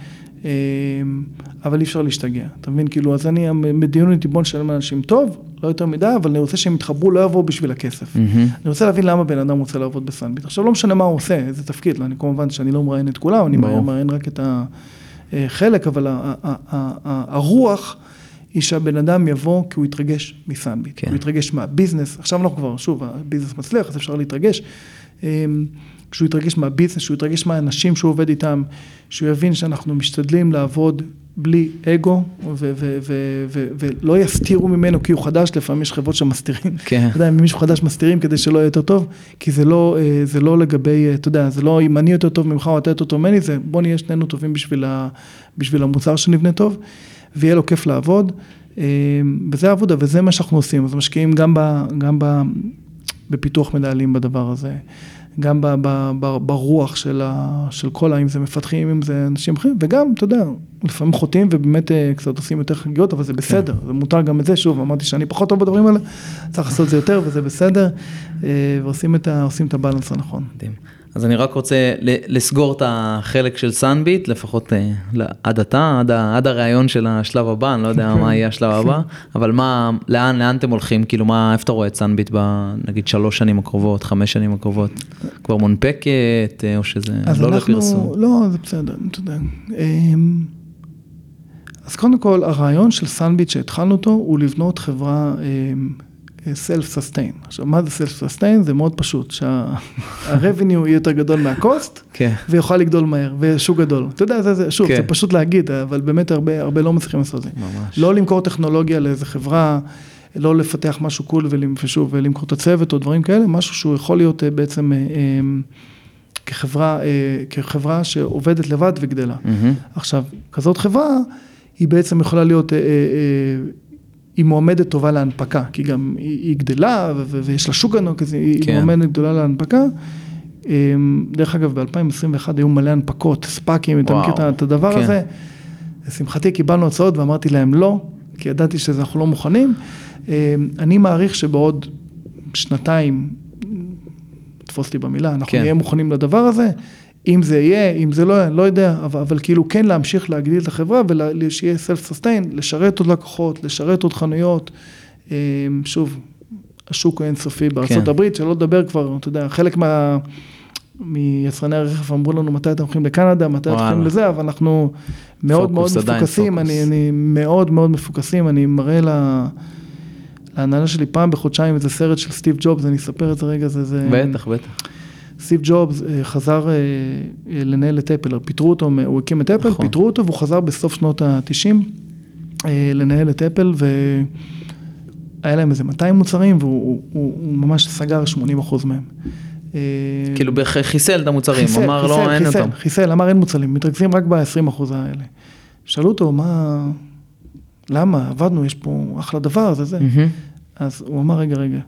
אבל אי אפשר להשתגע, אתה מבין? כאילו, אז אני, בדיון איתי בוא נשלם לאנשים טוב, לא יותר מדי, אבל אני רוצה שהם יתחברו, לא יבואו בשביל הכסף. אני רוצה להבין למה בן אדם רוצה לעבוד בסנביט. עכשיו, לא משנה מה הוא עושה, איזה תפקיד, אני כמובן שאני לא מראיין את כולם, אני מראיין רק את החלק, אבל הרוח... היא שהבן אדם יבוא כי הוא יתרגש מסנביט, כן. הוא יתרגש מהביזנס, עכשיו אנחנו כבר, שוב, הביזנס מצליח, אז אפשר להתרגש. כשהוא יתרגש מהביזנס, שהוא יתרגש מהאנשים שהוא עובד איתם, שהוא יבין שאנחנו משתדלים לעבוד בלי אגו, ולא יסתירו ממנו כי הוא חדש, לפעמים יש חברות שמסתירים. כן. אתה יודע, אם מישהו חדש מסתירים כדי שלא יהיה יותר טוב, כי זה לא, אה, זה לא לגבי, אה, אתה יודע, זה לא אם אני יותר טוב ממך או אתה יותר טוב ממני, זה בוא נהיה שנינו טובים בשביל, ה, בשביל המוצר שנבנה טוב. ויהיה לו כיף לעבוד, אה, וזה העבודה, וזה מה שאנחנו עושים, אז משקיעים גם, ב, גם ב, בפיתוח מנהלים בדבר הזה, גם ב, ב, ב, ברוח של, ה, של כל, האם זה מפתחים, אם זה אנשים אחרים, וגם, אתה יודע, לפעמים חוטאים ובאמת אה, קצת עושים יותר חגיגות, אבל זה בסדר, כן. זה מותר גם את זה, שוב, אמרתי שאני פחות טוב בדברים האלה, צריך לעשות את זה יותר וזה בסדר, אה, ועושים את, ה, את הבאלנס הנכון. מדהים. אז אני רק רוצה לסגור את החלק של סאנביט, לפחות אה, עד עתה, עד, עד הראיון של השלב הבא, אני לא יודע מה יהיה השלב הבא, *laughs* אבל מה, לאן, לאן אתם הולכים? כאילו, מה, איפה אתה רואה את סאנביט בנגיד שלוש שנים הקרובות, חמש שנים הקרובות? כבר מונפקת, אה, או שזה לא אנחנו, לפרסום? לא, זה בסדר, אתה יודע. אמ, אז קודם כל, הרעיון של סאנביט שהתחלנו אותו, הוא לבנות חברה אמ, sustain. עכשיו, מה זה sustain? זה מאוד פשוט, שה-revenue יהיה יותר גדול מה-cost, כן. ויוכל לגדול מהר, ושוק גדול. אתה יודע, זה, זה, שוב, כן. זה פשוט להגיד, אבל באמת הרבה, הרבה לא מצליחים לעשות את זה. ממש. לא למכור טכנולוגיה לאיזה חברה, לא לפתח משהו cool ושוב, ולמכור את הצוות או דברים כאלה, משהו שהוא יכול להיות אה, בעצם אה, אה, כחברה, כחברה שעובדת לבד וגדלה. Mm-hmm. עכשיו, כזאת חברה, היא בעצם יכולה להיות היא מועמדת טובה להנפקה, כי גם היא, היא גדלה ויש לה שוק ענוק, אז היא כן. מועמדת גדולה להנפקה. אמ, דרך אגב, ב-2021 היו מלא הנפקות, ספאקים, אתה מכיר את הדבר כן. הזה. לשמחתי קיבלנו הצעות ואמרתי להם לא, כי ידעתי שאנחנו לא מוכנים. אמ, אני מעריך שבעוד שנתיים, תפוס אותי במילה, אנחנו כן. נהיה מוכנים לדבר הזה. אם זה יהיה, אם זה לא יהיה, אני לא יודע, אבל, אבל כאילו כן להמשיך להגדיל את החברה ושיהיה סלף סוסטיין, לשרת עוד לקוחות, לשרת עוד חנויות. אמ, שוב, השוק האינסופי בארה"ב, כן. שלא לדבר כבר, אתה יודע, חלק מה... מיצרני הרכב אמרו לנו מתי אתם הולכים לקנדה, מתי אתם הולכים לזה, אבל אנחנו מאוד מאוד מפוקסים, אני, אני מאוד מאוד מפוקסים, אני מראה לה, להנהלה שלי פעם בחודשיים איזה סרט של סטיב ג'ובס, אני אספר את זה רגע, זה... זה בטח, בטח. סטיב ג'ובס אה, חזר אה, אה, לנהל את אפל, פיטרו אותו, הוא הקים את אפל, נכון. פיטרו אותו והוא חזר בסוף שנות ה-90 לנהל את אפל והיה להם איזה 200 מוצרים והוא הוא, הוא, הוא ממש סגר 80 אחוז מהם. כאילו חיסל את המוצרים, חיסל, אמר לא, חיסל, לא, אין חיסל, אותם. חיסל, אמר אין מוצרים, מתרכזים רק ב-20 אחוז האלה. שאלו אותו, מה, למה, עבדנו, יש פה אחלה דבר, זה זה. Mm-hmm. אז הוא אמר, רגע, רגע,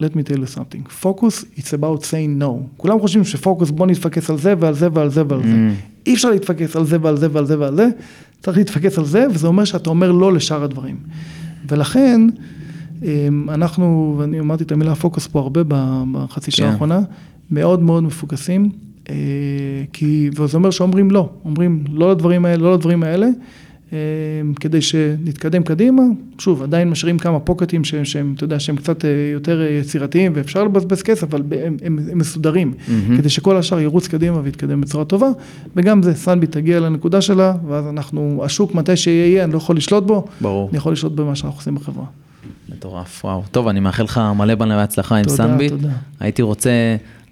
let me tell you something, focus it's about saying no. כולם חושבים שפוקוס בוא נתפקס על זה ועל זה ועל זה ועל זה. Mm. אי אפשר להתפקס על זה ועל זה ועל זה ועל זה, צריך להתפקס על זה, וזה אומר שאתה אומר לא לשאר הדברים. ולכן, אמ, אנחנו, ואני אמרתי את המילה פוקוס פה הרבה בחצי שעה כן. האחרונה, מאוד מאוד מפוקסים, אה, כי, וזה אומר שאומרים לא, אומרים לא לדברים האלה, לא לדברים האלה. אמ, כדי שנתקדם קדימה, שוב, עדיין משאירים כמה פוקטים שהם, שהם, אתה יודע, שהם קצת אה, יותר יצירתיים ואפשר לבזבז כסף, אבל הם, הם, הם מסודרים, mm-hmm. כדי שכל השאר ירוץ קדימה ויתקדם בצורה טובה, וגם זה, סנבי תגיע לנקודה שלה, ואז אנחנו, השוק מתי שיהיה, אני לא יכול לשלוט בו, ברור. אני יכול לשלוט במה שאנחנו עושים בחברה. מטורף, וואו. טוב, אני מאחל לך מלא הנאה והצלחה עם סאנביט. תודה, תודה. הייתי רוצה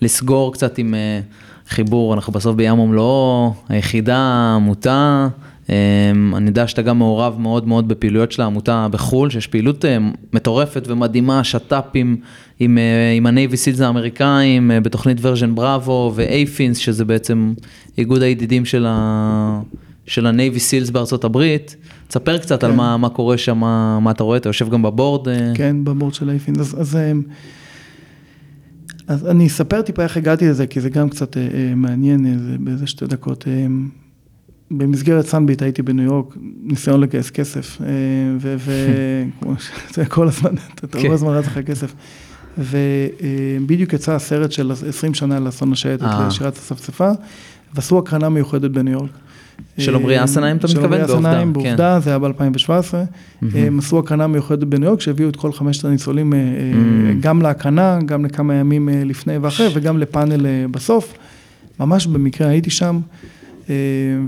לסגור קצת עם אה, חיבור, אנחנו בסוף בים ומלואו, היחידה, עמותה. אמ, אני יודע שאתה גם מעורב מאוד מאוד בפעילויות של העמותה בחו"ל, שיש פעילות אה, מטורפת ומדהימה, שת"פים עם, אה, עם ה-Navy SEALs האמריקאים, אה, בתוכנית Version Bravo ואייפינס, שזה בעצם איגוד הידידים של, ה, של ה-Navy SEALs בארצות הברית. תספר קצת כן. על מה, מה קורה שם, מה, מה אתה רואה, אתה יושב גם בבורד. כן, בבורד של אייפינס. אז, אז, אז אני אספר טיפה איך הגעתי לזה, כי זה גם קצת מעניין באיזה שתי דקות. במסגרת סנביט הייתי בניו יורק, ניסיון לגייס כסף, אה, וכל *laughs* הזמן, אתה כל הזמן רץ אחרי כסף. ובדיוק יצא הסרט של 20 שנה לאסון השייטת אה. לשירת הספספה, ועשו הקרנה מיוחדת בניו יורק. של עמרי אסנהיים אתה של מתכוון? עמרי בעובדה, אסנהיים, כן. בעובדה, זה היה ב-2017. הם עשו הקרנה מיוחדת בניו יורק, שהביאו את כל חמשת הניצולים, אה, אה, גם להקרנה, גם לכמה ימים אה, לפני ואחרי, וגם לפאנל אה, בסוף. ממש במקרה הייתי שם, אה,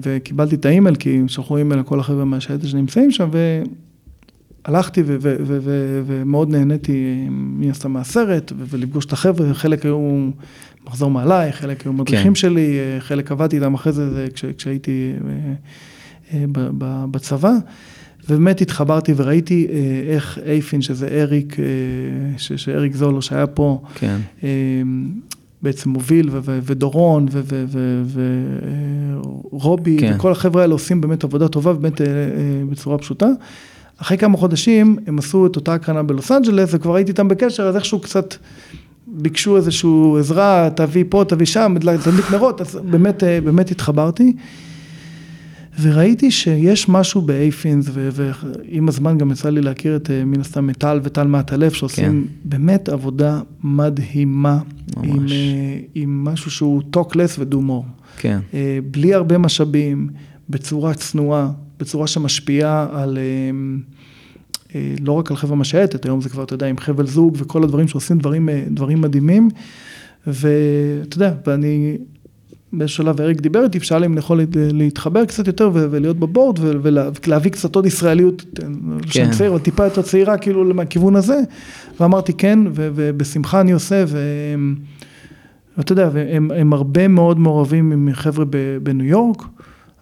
וקיבלתי את האימייל, כי שלחו אימייל לכל החבר'ה מהשייטת שנמצאים שם, והלכתי ומאוד נהניתי מן הסתם מהסרט, ולפגוש את החבר'ה, חלק היו מחזור מעליי, חלק היו מדריכים כן. שלי, אה, חלק עבדתי איתם אחרי זה, כש- כשהייתי אה, אה, בצבא. ובאמת התחברתי וראיתי אה, איך אייפין, שזה אריק, אה, ש- שאריק זולו שהיה פה, כן. אה, בעצם מוביל, ודורון, ורובי, כן. וכל החבר'ה האלה עושים באמת עבודה טובה, באמת אה, אה, בצורה פשוטה. אחרי כמה חודשים הם עשו את אותה הקרנה בלוס אנג'לס, וכבר הייתי איתם בקשר, אז איכשהו קצת ביקשו איזושהי עזרה, תביא פה, תביא שם, תדליק נרות, אז באמת, אה, באמת התחברתי. וראיתי שיש משהו באייפינס, ועם הזמן גם יצא לי להכיר את אה, מן הסתם את טל וטל מעטלף, שעושים כן. באמת עבודה מדהימה, ממש. עם, אה, עם משהו שהוא ו-do more. כן. אה, בלי הרבה משאבים, בצורה צנועה, בצורה שמשפיעה על, לא רק על חבר'ה מהשייטת, היום זה כבר, אתה יודע, עם חבל זוג וכל הדברים שעושים דברים, דברים מדהימים. ואתה יודע, ואני, באיזשהו שלב אריק דיבר איתי, שאל אם אני יכול להת- להתחבר קצת יותר ולהיות בבורד ולהביא קצת עוד ישראליות, שאני כן. צעיר, או טיפה יותר צעירה, כאילו, מהכיוון הזה. ואמרתי כן, ובשמחה אני עושה. ואתה יודע, והם הם הרבה מאוד מעורבים עם חבר'ה בניו יורק,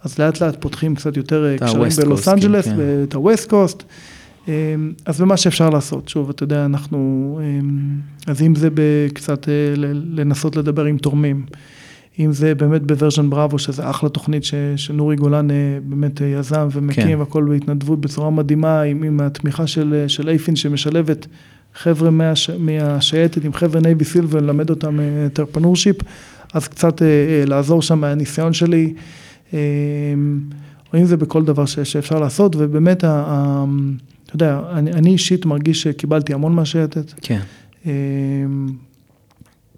אז לאט לאט פותחים קצת יותר את קשרים בלוס Coast, אנג'לס, כן. את ה-West Coast, אז במה שאפשר לעשות, שוב, אתה יודע, אנחנו, אז אם זה קצת לנסות לדבר עם תורמים, אם זה באמת ב-Version Bravo, שזה אחלה תוכנית ש, שנורי גולן אה, באמת אה, יזם ומקים, כן. הכל בהתנדבות בצורה מדהימה, עם, עם התמיכה של, אה, של אייפין שמשלבת חבר'ה מהש, מהשייטת עם חבר'ה Navy SEAL וללמד אותם entrepreneurship, אז קצת אה, אה, לעזור שם מהניסיון שלי, אה, או אם זה בכל דבר ש, שאפשר לעשות, ובאמת, ה, ה, אתה יודע, אני, אני אישית מרגיש שקיבלתי המון מהשייטת. כן.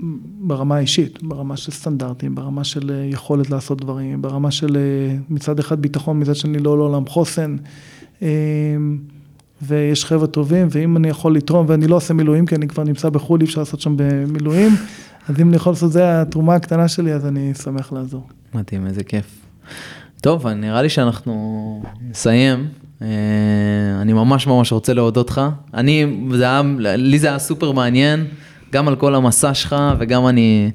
אה, ברמה האישית, ברמה של סטנדרטים, ברמה של אה, יכולת לעשות דברים, ברמה של אה, מצד אחד ביטחון, מצד שני לא לעולם חוסן. אה, ויש חבר'ה טובים, ואם אני יכול לתרום, ואני לא עושה מילואים, כי אני כבר נמצא בחו"ל, אי אפשר לעשות שם במילואים, אז אם אני יכול לעשות, זה התרומה הקטנה שלי, אז אני שמח לעזור. מדהים, איזה כיף. טוב, נראה לי שאנחנו נסיים. אה, אני ממש ממש רוצה להודות לך. אני, זה היה, לי זה היה סופר מעניין, גם על כל המסע שלך, וגם אני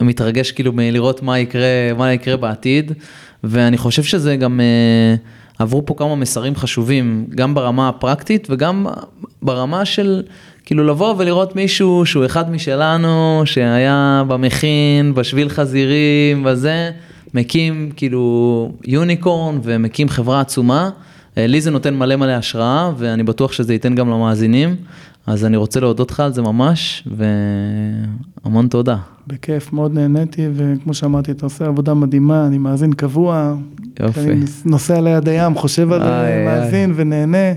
מתרגש כאילו מלראות מה יקרה, מה יקרה בעתיד, ואני חושב שזה גם... אה, עברו פה כמה מסרים חשובים, גם ברמה הפרקטית וגם ברמה של כאילו לבוא ולראות מישהו שהוא אחד משלנו, שהיה במכין, בשביל חזירים, וזה, מקים כאילו יוניקורן ומקים חברה עצומה. לי זה נותן מלא מלא השראה, ואני בטוח שזה ייתן גם למאזינים. אז אני רוצה להודות לך על זה ממש, והמון תודה. בכיף, מאוד נהניתי, וכמו שאמרתי, אתה עושה עבודה מדהימה, אני מאזין קבוע. יופי. אני נוסע ליד הים, חושב על זה, מאזין ונהנה,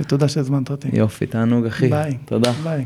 ותודה שהזמנת אותי. יופי, תענוג אחי. ביי. תודה. ביי.